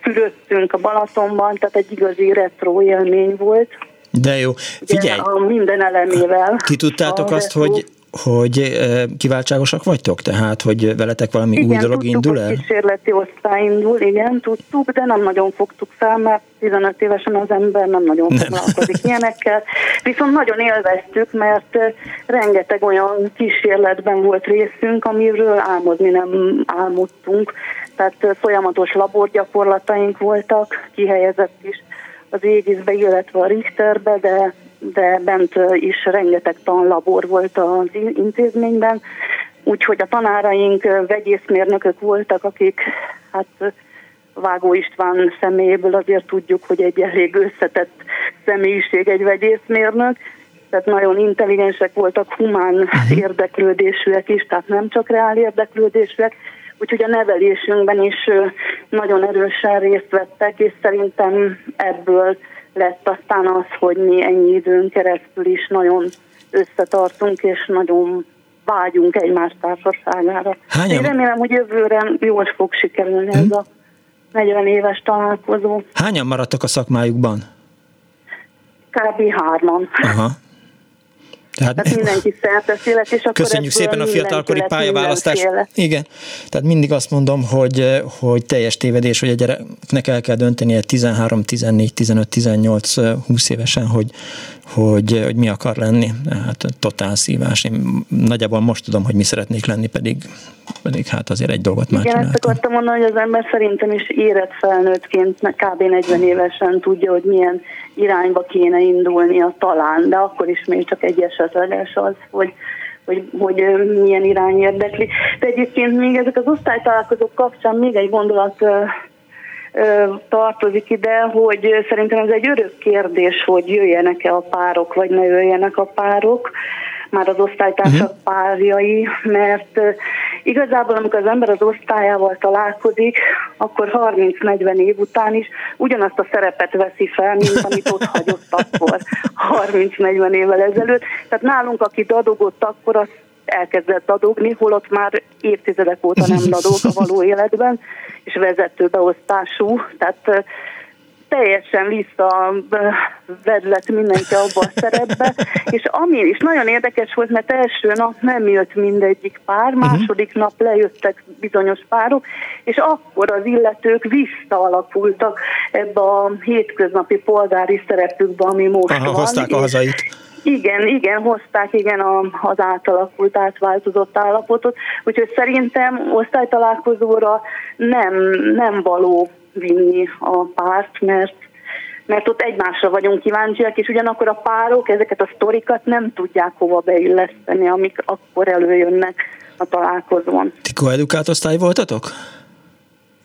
fürödtünk a Balatonban, tehát egy igazi retro élmény volt. De jó. Figyelj! Ugye, a minden elemével. Ki tudtátok azt, retro. hogy hogy kiváltságosak vagytok? Tehát, hogy veletek valami igen, új dolog tudtuk, indul el? kísérleti osztály indul, igen, tudtuk, de nem nagyon fogtuk fel, mert 15 évesen az ember nem nagyon nem. foglalkozik ilyenekkel. Viszont nagyon élveztük, mert rengeteg olyan kísérletben volt részünk, amiről álmodni nem álmodtunk. Tehát folyamatos laborgyakorlataink voltak, kihelyezett is az égiszbe, illetve a Richterbe, de de bent is rengeteg tanlabor volt az intézményben, úgyhogy a tanáraink vegyészmérnökök voltak, akik hát Vágó István személyéből azért tudjuk, hogy egy elég összetett személyiség egy vegyészmérnök, tehát nagyon intelligensek voltak, humán uh-huh. érdeklődésűek is, tehát nem csak reál érdeklődésűek, úgyhogy a nevelésünkben is nagyon erősen részt vettek, és szerintem ebből lett aztán az, hogy mi ennyi időn keresztül is nagyon összetartunk, és nagyon vágyunk egymás társaságára. Hányan? Én remélem, hogy jövőre jól fog sikerülni hm? ez a 40 éves találkozó. Hányan maradtak a szakmájukban? Kb. hárman. Aha. Tehát, Tehát mindenki szerteszélet, és akkor Köszönjük szépen a fiatalkori pályaválasztást. Igen, tehát mindig azt mondom, hogy, hogy teljes tévedés, hogy a gyereknek el kell döntenie 13, 14, 15, 18, 20 évesen, hogy, hogy, hogy mi akar lenni. Hát totál szívás. Én nagyjából most tudom, hogy mi szeretnék lenni, pedig, pedig hát azért egy dolgot már Igen, ezt akartam mondani, hogy az ember szerintem is érett felnőttként kb. 40 évesen tudja, hogy milyen irányba kéne indulnia talán, de akkor is még csak egy esetleges az, hogy, hogy, hogy milyen irány érdekli. De egyébként még ezek az osztálytalálkozók kapcsán még egy gondolat tartozik ide, hogy szerintem ez egy örök kérdés, hogy jöjjenek-e a párok, vagy ne jöjjenek a párok már az osztálytársak uh-huh. párjai, mert igazából amikor az ember az osztályával találkozik, akkor 30-40 év után is ugyanazt a szerepet veszi fel, mint amit ott hagyott akkor 30-40 évvel ezelőtt. Tehát nálunk, aki dadogott akkor, az elkezdett dadogni, holott már évtizedek óta nem dadog a való életben, és vezetőbeosztású, tehát teljesen visszavedlet mindenki abba a szerepbe, és ami is nagyon érdekes volt, mert első nap nem jött mindegyik pár, mhm. második nap lejöttek bizonyos párok, és akkor az illetők visszaalakultak ebbe a hétköznapi polgári szerepükbe, ami most Aha, van. hozták a hazait. Igen, igen, hozták igen az átalakult, átváltozott állapotot, úgyhogy szerintem osztálytalálkozóra nem, nem való vinni a párt, mert mert ott egymásra vagyunk kíváncsiak, és ugyanakkor a párok ezeket a sztorikat nem tudják hova beilleszteni, amik akkor előjönnek a találkozón. Ti koedukált osztály voltatok?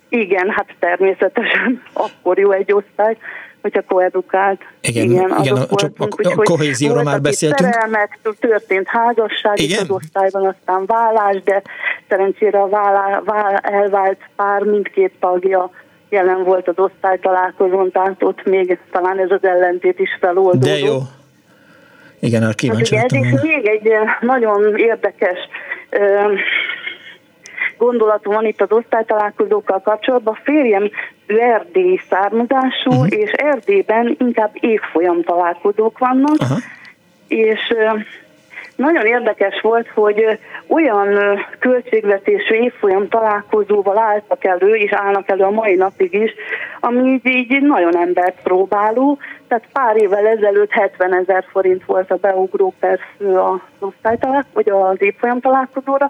Igen, hát természetesen akkor jó egy osztály, hogyha koedukált. Igen, igen, igen a, voltunk, a, a, kohézióra már beszéltünk. Szerelmek, történt házasság igen? az osztályban, aztán vállás, de szerencsére a vállá, vállá, elvált pár mindkét tagja jelen volt az osztálytalálkozón, tehát ott még talán ez az ellentét is feloldódott. De jó. Igen, arra kíváncsi hát, És még egy nagyon érdekes gondolatom van itt az osztálytalálkozókkal kapcsolatban. A férjem ő erdélyi származású, uh-huh. és Erdélyben inkább évfolyam találkozók vannak, uh-huh. és nagyon érdekes volt, hogy olyan költségvetésű évfolyam találkozóval álltak elő, és állnak elő a mai napig is, ami így, így nagyon embert próbáló. Tehát pár évvel ezelőtt 70 ezer forint volt a beugró persze az osztálytalálkozó, vagy az évfolyam találkozóra,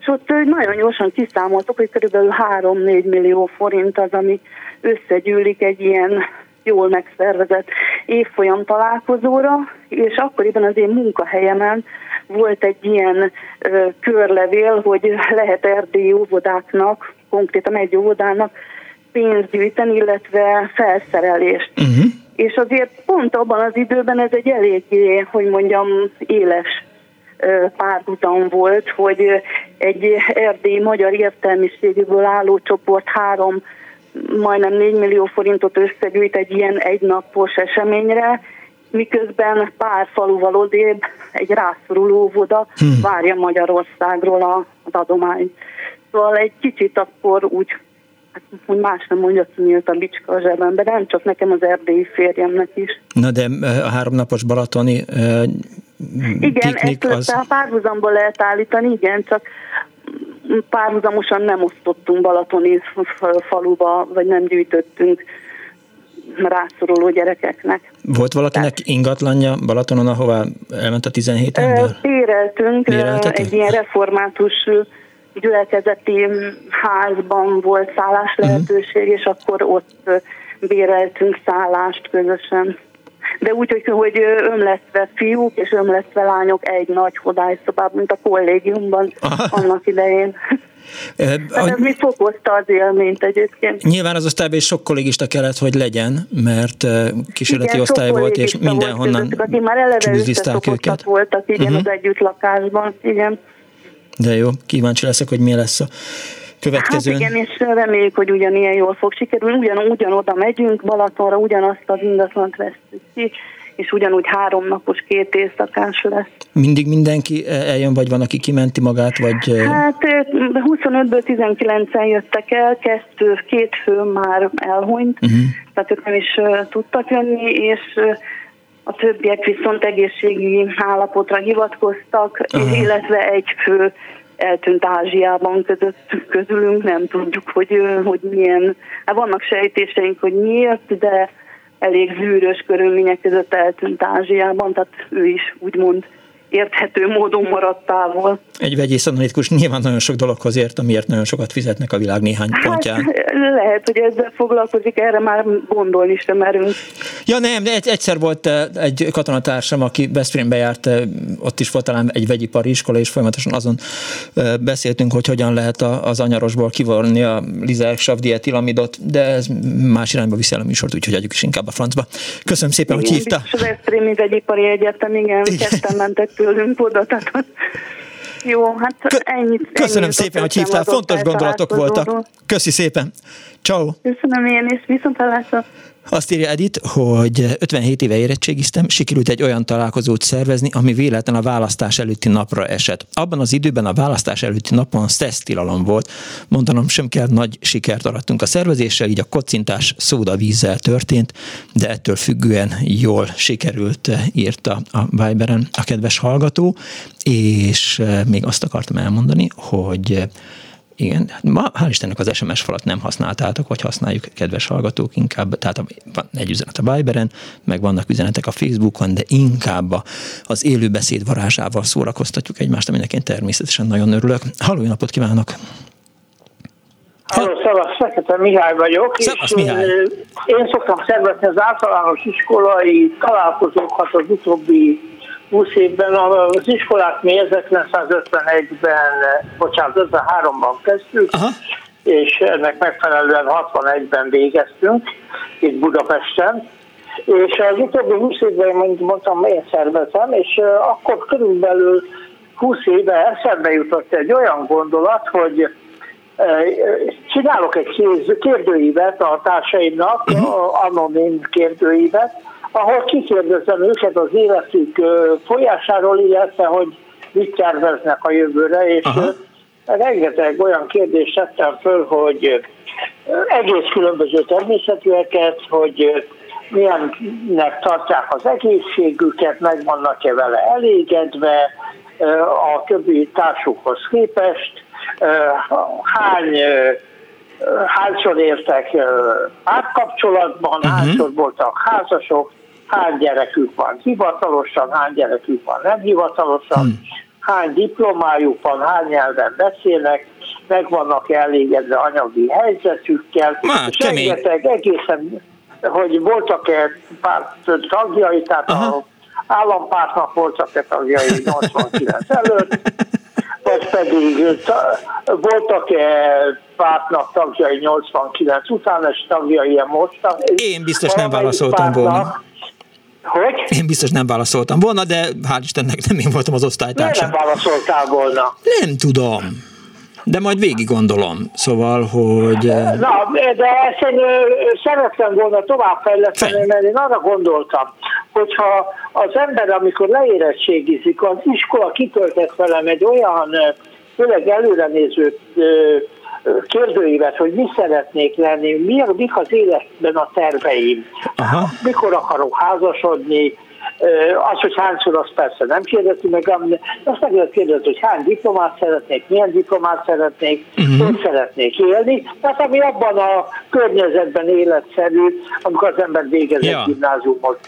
és ott nagyon gyorsan kiszámoltuk, hogy kb. 3-4 millió forint az, ami összegyűlik egy ilyen jól megszervezett évfolyam találkozóra, és akkoriban az én munkahelyemen volt egy ilyen ö, körlevél, hogy lehet erdélyi óvodáknak, konkrétan egy óvodának pénzt gyűjteni, illetve felszerelést. Uh-huh. És azért pont abban az időben ez egy eléggé, hogy mondjam, éles párhuzam volt, hogy egy erdélyi magyar értelmiségéből álló csoport három majdnem 4 millió forintot összegyűjt egy ilyen egynapos eseményre, miközben pár faluval odébb egy rászoruló voda hmm. várja Magyarországról az adományt. Szóval egy kicsit akkor úgy, hát hogy más nem mondja, hogy nyílt a bicska a zsebembe, de nem csak nekem az erdélyi férjemnek is. Na de a háromnapos balatoni uh, Igen, ezt az... párhuzamból lehet állítani, igen, csak párhuzamosan nem osztottunk Balatoni faluba, vagy nem gyűjtöttünk rászoruló gyerekeknek. Volt valakinek ingatlanja Balatonon, ahová elment a 17 ember? Béreltünk, egy ilyen református gyülekezeti házban volt szállás mhm. lehetőség, uh-huh. és akkor ott béreltünk szállást közösen. De úgy, hogy, hogy ömlesztve fiúk és ömlesztve lányok egy nagy hodályszobában, mint a kollégiumban Aha. annak idején. Hát ez mi fokozta az élményt egyébként. Nyilván az osztályban is sok kollégista kellett, hogy legyen, mert kísérleti igen, osztály volt, és mindenhonnan volt aki már eleve őket. voltak, igen, uh-huh. az együttlakásban, igen. De jó, kíváncsi leszek, hogy mi lesz a következő. Hát igen, és reméljük, hogy ugyanilyen jól fog sikerülni, ugyan, ugyanoda megyünk Balatonra, ugyanazt az ingatlant vesztük ki, és ugyanúgy háromnapos, két éjszakás lesz. Mindig mindenki eljön, vagy van, aki kimenti magát, vagy... Hát 25-ből 19-en jöttek el, kettő, két fő már elhunyt, uh-huh. tehát ők nem is tudtak jönni, és a többiek viszont egészségügyi állapotra hivatkoztak, uh-huh. illetve egy fő eltűnt Ázsiában között, közülünk, nem tudjuk, hogy, hogy milyen, hát vannak sejtéseink, hogy miért, de elég zűrös körülmények között eltűnt Ázsiában, tehát ő is úgymond érthető módon maradt távol. Egy vegyész analitikus nyilván nagyon sok dologhoz ért, amiért nagyon sokat fizetnek a világ néhány hát, pontján. Lehet, hogy ezzel foglalkozik, erre már gondolni sem merünk. Ja nem, de egyszer volt eh, egy katonatársam, aki Veszprémbe járt, eh, ott is volt talán egy vegyipari iskola, és folyamatosan azon eh, beszéltünk, hogy hogyan lehet az anyarosból kivonni a lizák savdietillamidot, de ez más irányba viszi el a műsort, úgyhogy adjuk is inkább a francba. Köszönöm szépen, igen, hogy hívta. Veszprémi Vegyipari Egyetem, igen, igen. ketten mentek tőlünk oda, tehát jó, hát ennyit. Köszönöm ennyit szépen, hogy hívtál, fontos gondolatok voltak. Köszi szépen. Ciao. Köszönöm én is, viszont hallásra. Azt írja Edith, hogy 57 éve érettségiztem, sikerült egy olyan találkozót szervezni, ami véletlen a választás előtti napra esett. Abban az időben a választás előtti napon szesztilalom volt. Mondanom sem kell, nagy sikert arattunk a szervezéssel, így a kocintás szódavízzel történt, de ettől függően jól sikerült, írta a Viberen a kedves hallgató, és eh, még azt akartam elmondani, hogy igen, hát ma hál' Istennek az SMS falat nem használtátok, vagy használjuk, kedves hallgatók, inkább, tehát van egy üzenet a Viberen, meg vannak üzenetek a Facebookon, de inkább az élőbeszéd varázsával szórakoztatjuk egymást, aminek én természetesen nagyon örülök. Halló, napot kívánok! Halló, szevasz, Fekete Mihály vagyok, Szevasz, és Mihály. én szoktam szervezni az általános iskolai találkozókat az utóbbi 20 évben az iskolát mi 1951-ben, bocsánat, 53-ban kezdtük, Aha. és ennek megfelelően 61-ben végeztünk itt Budapesten. És az utóbbi 20 évben, mint mondtam, én szervezem, és akkor körülbelül 20 éve eszembe jutott egy olyan gondolat, hogy csinálok egy kérdőívet a társaimnak, uh-huh. anonim kérdőívet, ahol kikérdezem őket az életük folyásáról, illetve hogy mit terveznek a jövőre, és Aha. rengeteg olyan kérdést tettem föl, hogy egész különböző természetűeket, hogy milyennek tartják az egészségüket, meg vannak-e vele elégedve a többi társukhoz képest, hány hányszor értek átkapcsolatban, uh-huh. hányszor voltak házasok, hány gyerekük van hivatalosan, hány gyerekük van nem hivatalosan, hmm. hány diplomájuk van, hány nyelven beszélnek, meg vannak elégedve anyagi helyzetükkel, Már, és rengeteg egészen, hogy voltak-e párt tagjai, tehát Aha. a állampártnak voltak-e tagjai 89 előtt, vagy pedig voltak-e pártnak tagjai 89 után, és tagjai most. Én biztos nem válaszoltam volna. Hogy? Én biztos nem válaszoltam volna, de hál' Istennek nem én voltam az osztálytársam. Miért nem válaszoltál volna? Nem tudom. De majd végig gondolom, szóval, hogy... Na, de ezt én szerettem volna továbbfejleszteni, mert én arra gondoltam, hogyha az ember, amikor leérettségizik, az iskola kitöltett velem egy olyan, főleg előrenéző kérdőívet, hogy mi szeretnék lenni, mi, mik az életben a terveim, Aha. mikor akarok házasodni, az, hogy hányszor, azt persze nem kérdezi meg, azt meg lehet kérdezni, hogy hány diplomát szeretnék, milyen diplomát szeretnék, uh-huh. hogy szeretnék élni, tehát ami abban a környezetben életszerű, amikor az ember végez ja. egy gimnáziumot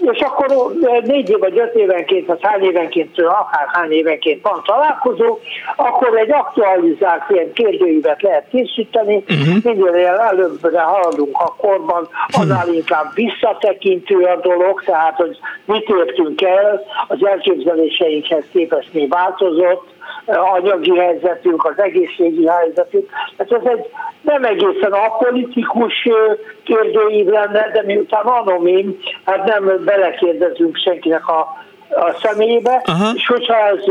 és akkor négy év vagy öt évenként, vagy hány évenként, akár hány évenként van találkozó, akkor egy aktualizált ilyen kérdőívet lehet készíteni, uh-huh. minél előbbre haladunk a korban, annál inkább visszatekintő a dolog, tehát hogy mit értünk el, az elképzeléseinkhez képest mi változott, anyagi helyzetünk, az egészségi helyzetünk. Hát ez egy nem egészen apolitikus kérdőív lenne, de miután anonim, hát nem belekérdezünk senkinek a, a személyébe, Aha. és hogyha ez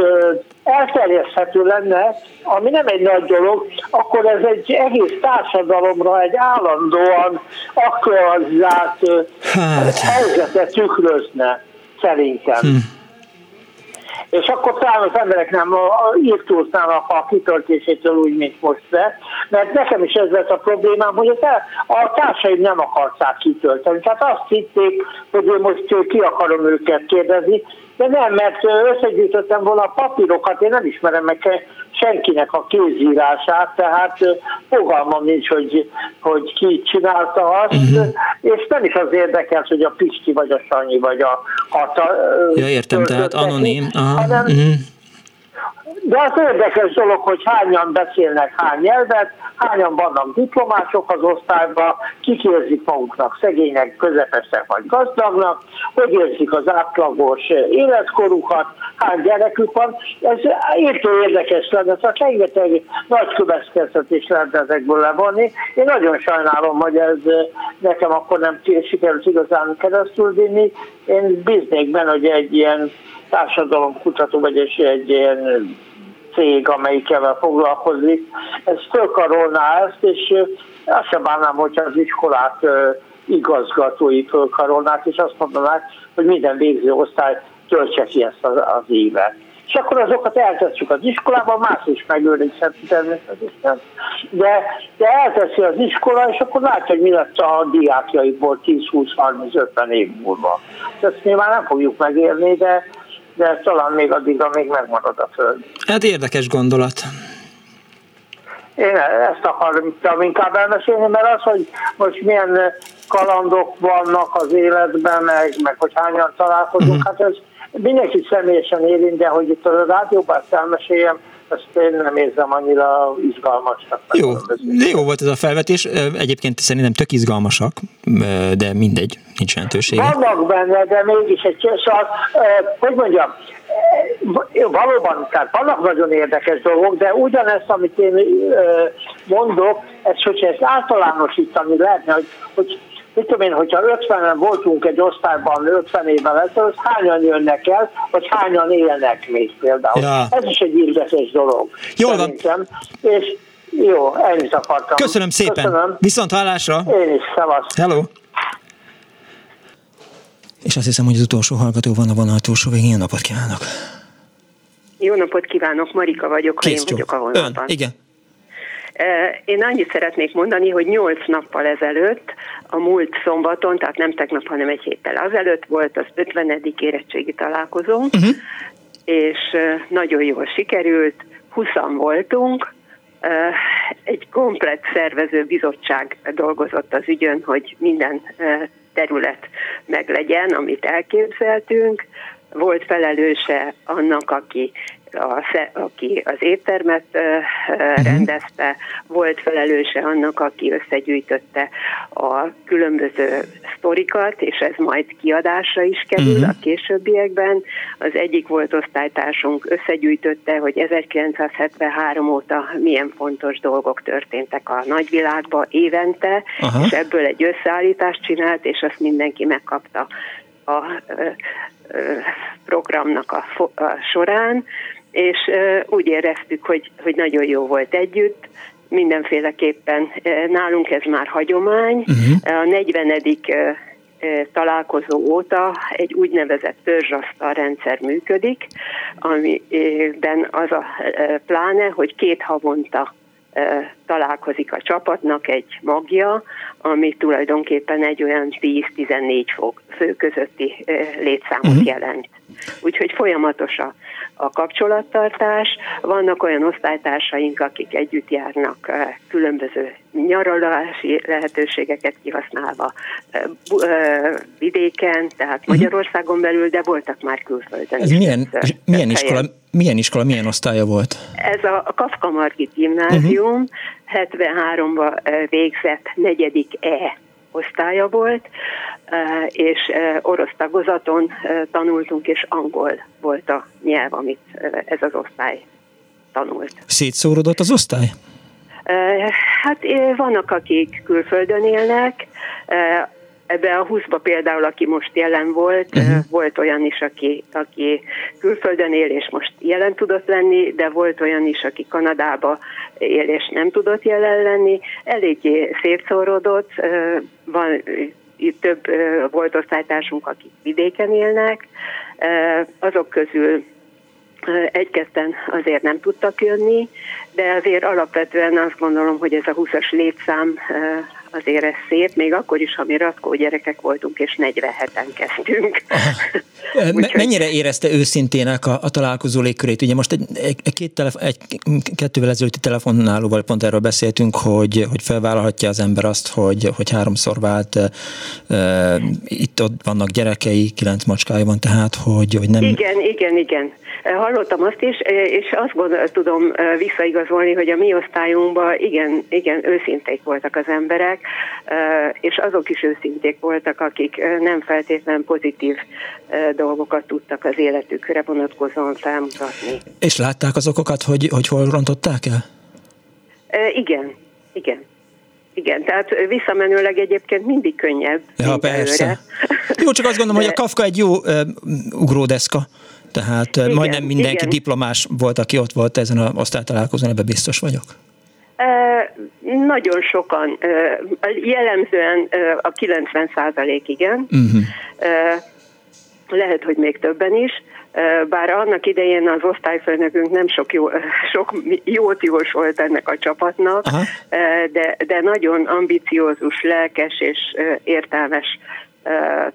elterjeszthető lenne, ami nem egy nagy dolog, akkor ez egy egész társadalomra egy állandóan aktualizált hát. helyzetet tükrözne, szerintem. Hm és akkor talán az emberek nem írtóznának a kitöltésétől úgy, mint most be, mert nekem is ez lett a problémám, hogy a, a társaim nem akarták kitölteni. Tehát azt hitték, hogy én most ki akarom őket kérdezni, de nem, mert összegyűjtöttem volna a papírokat, én nem ismerem meg senkinek a kézírását, tehát fogalmam nincs, hogy, hogy ki csinálta azt, uh-huh. és nem is az érdekel, hogy a Pisti vagy a Sanyi vagy a Hata. Ja, értem, tehát anonim. Aha. Hanem, uh-huh de az érdekes dolog, hogy hányan beszélnek hány nyelvet, hányan vannak diplomások az osztályban, kik érzik maguknak szegények, közepesek vagy gazdagnak, hogy érzik az átlagos életkorukat, hány gyerekük van. Ez értő érdekes lenne, tehát rengeteg nagy következtetés lehet ezekből levonni. Én nagyon sajnálom, hogy ez nekem akkor nem sikerült igazán keresztül vinni. Én bíznék benne, hogy egy ilyen társadalomkutató, vagy egy, ilyen cég, amelyikkel foglalkozik, ez fölkarolná ezt, és azt sem bánnám, hogyha az iskolát igazgatói fölkarolnák, és azt mondanák, hogy minden végző osztály töltse ki ezt az, az évet. És akkor azokat eltesszük az iskolában, más is megőrizheti természetesen. De, de elteszi az iskola, és akkor látja, hogy mi lett a diákjaiból 10-20-30-50 év múlva. Ezt nyilván nem fogjuk megérni, de de talán még addig, amíg megmarad a Föld. Hát érdekes gondolat. Én ezt akartam inkább elmesélni, mert az, hogy most milyen kalandok vannak az életben, meg, meg hogy hányan találkozunk, uh-huh. hát ez mindenki személyesen érint, de hogy itt a rádióban ezt elmeséljem, ezt én nem érzem annyira izgalmasnak. Jó, jó volt ez a felvetés. Egyébként szerintem tök izgalmasak, de mindegy, nincs jelentősége. Vannak benne, de mégis egy szóval, hogy mondjam, valóban, tehát vannak nagyon érdekes dolgok, de ugyanezt, amit én mondok, ez, hogyha ezt általánosítani lehetne, hogy, hogy mit tudom én, hogyha 50-en voltunk egy osztályban 50 évvel ezelőtt, hányan jönnek el, vagy hányan élnek még például. Ja. Ez is egy érdekes dolog. Jól van. És jó, ennyit akartam. Köszönöm szépen. Köszönöm. Viszont hallásra. Én is, szevasz. Hello. És azt hiszem, hogy az utolsó hallgató van a vonal túlsó végén. Jó napot kívánok! Jó napot kívánok, Marika vagyok, ha én vagyok a vonalban. Ön, igen. Én annyit szeretnék mondani, hogy nyolc nappal ezelőtt, a múlt szombaton, tehát nem tegnap, hanem egy héttel azelőtt volt az 50. érettségi találkozónk, uh-huh. és nagyon jól sikerült, 20 voltunk, egy komplet szervező bizottság dolgozott az ügyön, hogy minden terület meglegyen, amit elképzeltünk. Volt felelőse annak, aki a, aki az éttermet uh, rendezte, volt felelőse annak, aki összegyűjtötte a különböző sztorikat, és ez majd kiadásra is kerül uh-huh. a későbbiekben. Az egyik volt osztálytársunk összegyűjtötte, hogy 1973 óta milyen fontos dolgok történtek a nagyvilágban évente, uh-huh. és ebből egy összeállítást csinált, és azt mindenki megkapta a programnak a, a során, és úgy éreztük, hogy, hogy nagyon jó volt együtt, mindenféleképpen nálunk ez már hagyomány. Uh-huh. A 40 találkozó óta egy úgynevezett törzsasztal rendszer működik, amiben az a pláne, hogy két havonta találkozik a csapatnak egy magja, ami tulajdonképpen egy olyan 10-14 fok fő közötti létszámot uh-huh. jelent. Úgyhogy folyamatos a, a kapcsolattartás. Vannak olyan osztálytársaink, akik együtt járnak különböző nyaralási lehetőségeket kihasználva vidéken, tehát uh-huh. Magyarországon belül, de voltak már külföldön. Ez milyen, milyen, iskola, milyen iskola, milyen osztálya volt? Ez a, a Kafka Margit gimnázium, uh-huh. 73-ban végzett negyedik E osztálya volt, és orosz tagozaton tanultunk, és angol volt a nyelv, amit ez az osztály tanult. Szétszórodott az osztály? Hát vannak, akik külföldön élnek, Ebbe a 20-ba például, aki most jelen volt, uh-huh. volt olyan is, aki, aki külföldön él és most jelen tudott lenni, de volt olyan is, aki Kanadába él és nem tudott jelen lenni. Eléggé szétszóródott, van itt több volt osztálytársunk, akik vidéken élnek, azok közül egy-ketten azért nem tudtak jönni, de azért alapvetően azt gondolom, hogy ez a 20-as létszám azért ez szép, még akkor is, ha mi ratkó gyerekek voltunk, és 47-en kezdtünk. Mennyire érezte őszintének a, a találkozó légkörét? Ugye most egy, egy, két telefon, egy kettővel ezelőtti telefonálóval pont erről beszéltünk, hogy, hogy felvállalhatja az ember azt, hogy, hogy háromszor vált, uh, itt ott vannak gyerekei, kilenc macskája van, tehát hogy, hogy nem... Igen, igen, igen. Hallottam azt is, és azt gondol, tudom visszaigazolni, hogy a mi osztályunkban igen, igen, őszinték voltak az emberek, és azok is őszinték voltak, akik nem feltétlenül pozitív dolgokat tudtak az életükre vonatkozóan felmutatni. És látták az okokat, hogy, hogy hol rontották el? Igen, igen. Igen, tehát visszamenőleg egyébként mindig könnyebb. Ja, persze. Előre. Jó, csak azt gondolom, De... hogy a Kafka egy jó uh, ugródeszka. Tehát igen, majdnem mindenki igen. diplomás volt, aki ott volt ezen a osztálytalálkozón, ebben biztos vagyok. E, nagyon sokan, e, jellemzően a 90 százalék igen, uh-huh. lehet, hogy még többen is, bár annak idején az osztályfőnökünk nem sok, jó, sok jót jósolt ennek a csapatnak, de, de nagyon ambiciózus, lelkes és értelmes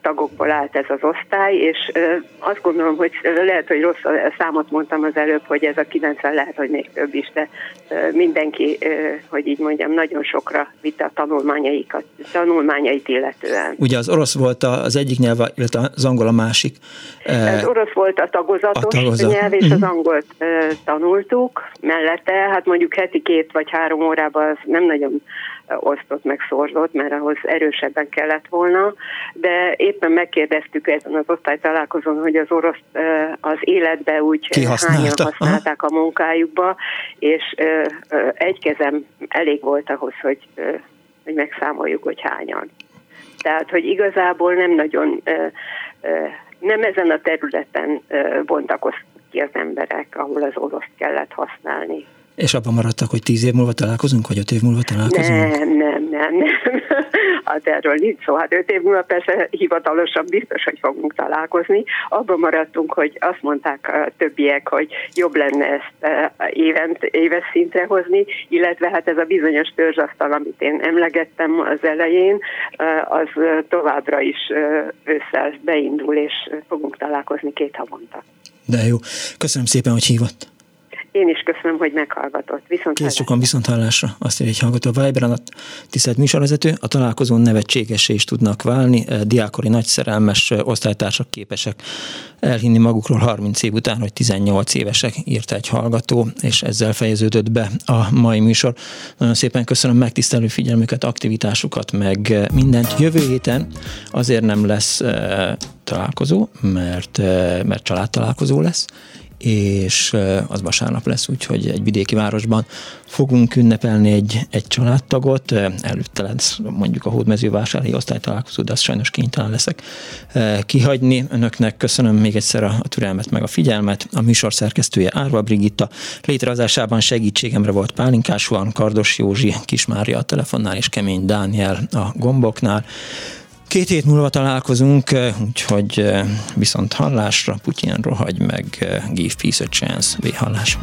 tagokból állt ez az osztály, és azt gondolom, hogy lehet, hogy rossz számot mondtam az előbb, hogy ez a 90 lehet, hogy még több is, de mindenki, hogy így mondjam, nagyon sokra vitte a tanulmányaikat, tanulmányait illetően. Ugye az orosz volt az egyik nyelv, illetve az angol a másik. Az orosz volt a tagozatos a tagozat. nyelv, és uh-huh. az angolt tanultuk mellette, hát mondjuk heti két vagy három órában az nem nagyon osztott, meg szorzott, mert ahhoz erősebben kellett volna, de éppen megkérdeztük ezen az osztálytalálkozón, hogy az orosz az életbe úgy hányan használták a munkájukba, és egy kezem elég volt ahhoz, hogy, hogy megszámoljuk, hogy hányan. Tehát, hogy igazából nem nagyon, nem ezen a területen bontakoztak ki az emberek, ahol az orosz kellett használni. És abban maradtak, hogy tíz év múlva találkozunk, vagy öt év múlva találkozunk? Nem, nem, nem, nem. Hát erről nincs szó. Hát öt év múlva persze hivatalosan biztos, hogy fogunk találkozni. Abban maradtunk, hogy azt mondták a többiek, hogy jobb lenne ezt évent, éves szintre hozni, illetve hát ez a bizonyos törzsasztal, amit én emlegettem az elején, az továbbra is ősszel beindul, és fogunk találkozni két havonta. De jó. Köszönöm szépen, hogy hívott. Én is köszönöm, hogy meghallgatott. Viszont Kész sokan viszont hallásra. Azt írja egy hallgató a Viberen, a tisztelt műsorvezető, a találkozón nevetségesé is tudnak válni, eh, diákori nagyszerelmes eh, osztálytársak képesek elhinni magukról 30 év után, hogy 18 évesek, írta egy hallgató, és ezzel fejeződött be a mai műsor. Nagyon szépen köszönöm megtisztelő figyelmüket, aktivitásukat, meg eh, mindent. Jövő héten azért nem lesz találkozó, mert, mert családtalálkozó lesz, és az vasárnap lesz, úgyhogy egy vidéki városban fogunk ünnepelni egy, egy családtagot, előtte lesz mondjuk a hódmezővásárhelyi osztálytalálkozó, de azt sajnos kénytelen leszek kihagyni. Önöknek köszönöm még egyszer a, a türelmet meg a figyelmet. A műsor szerkesztője Árva Brigitta, létrehozásában segítségemre volt Pálinkás van, Kardos Józsi, Kismária a telefonnál és Kemény Dániel a gomboknál. Két hét múlva találkozunk, úgyhogy viszont hallásra, Putyin rohagy meg, give peace a chance, véhallás.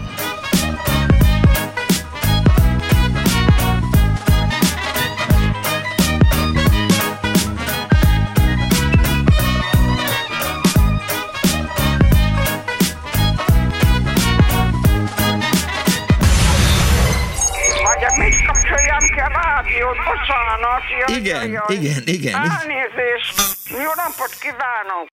Jaj, igen, jaj, igen, igen. Elnézést. Jó napot kívánok.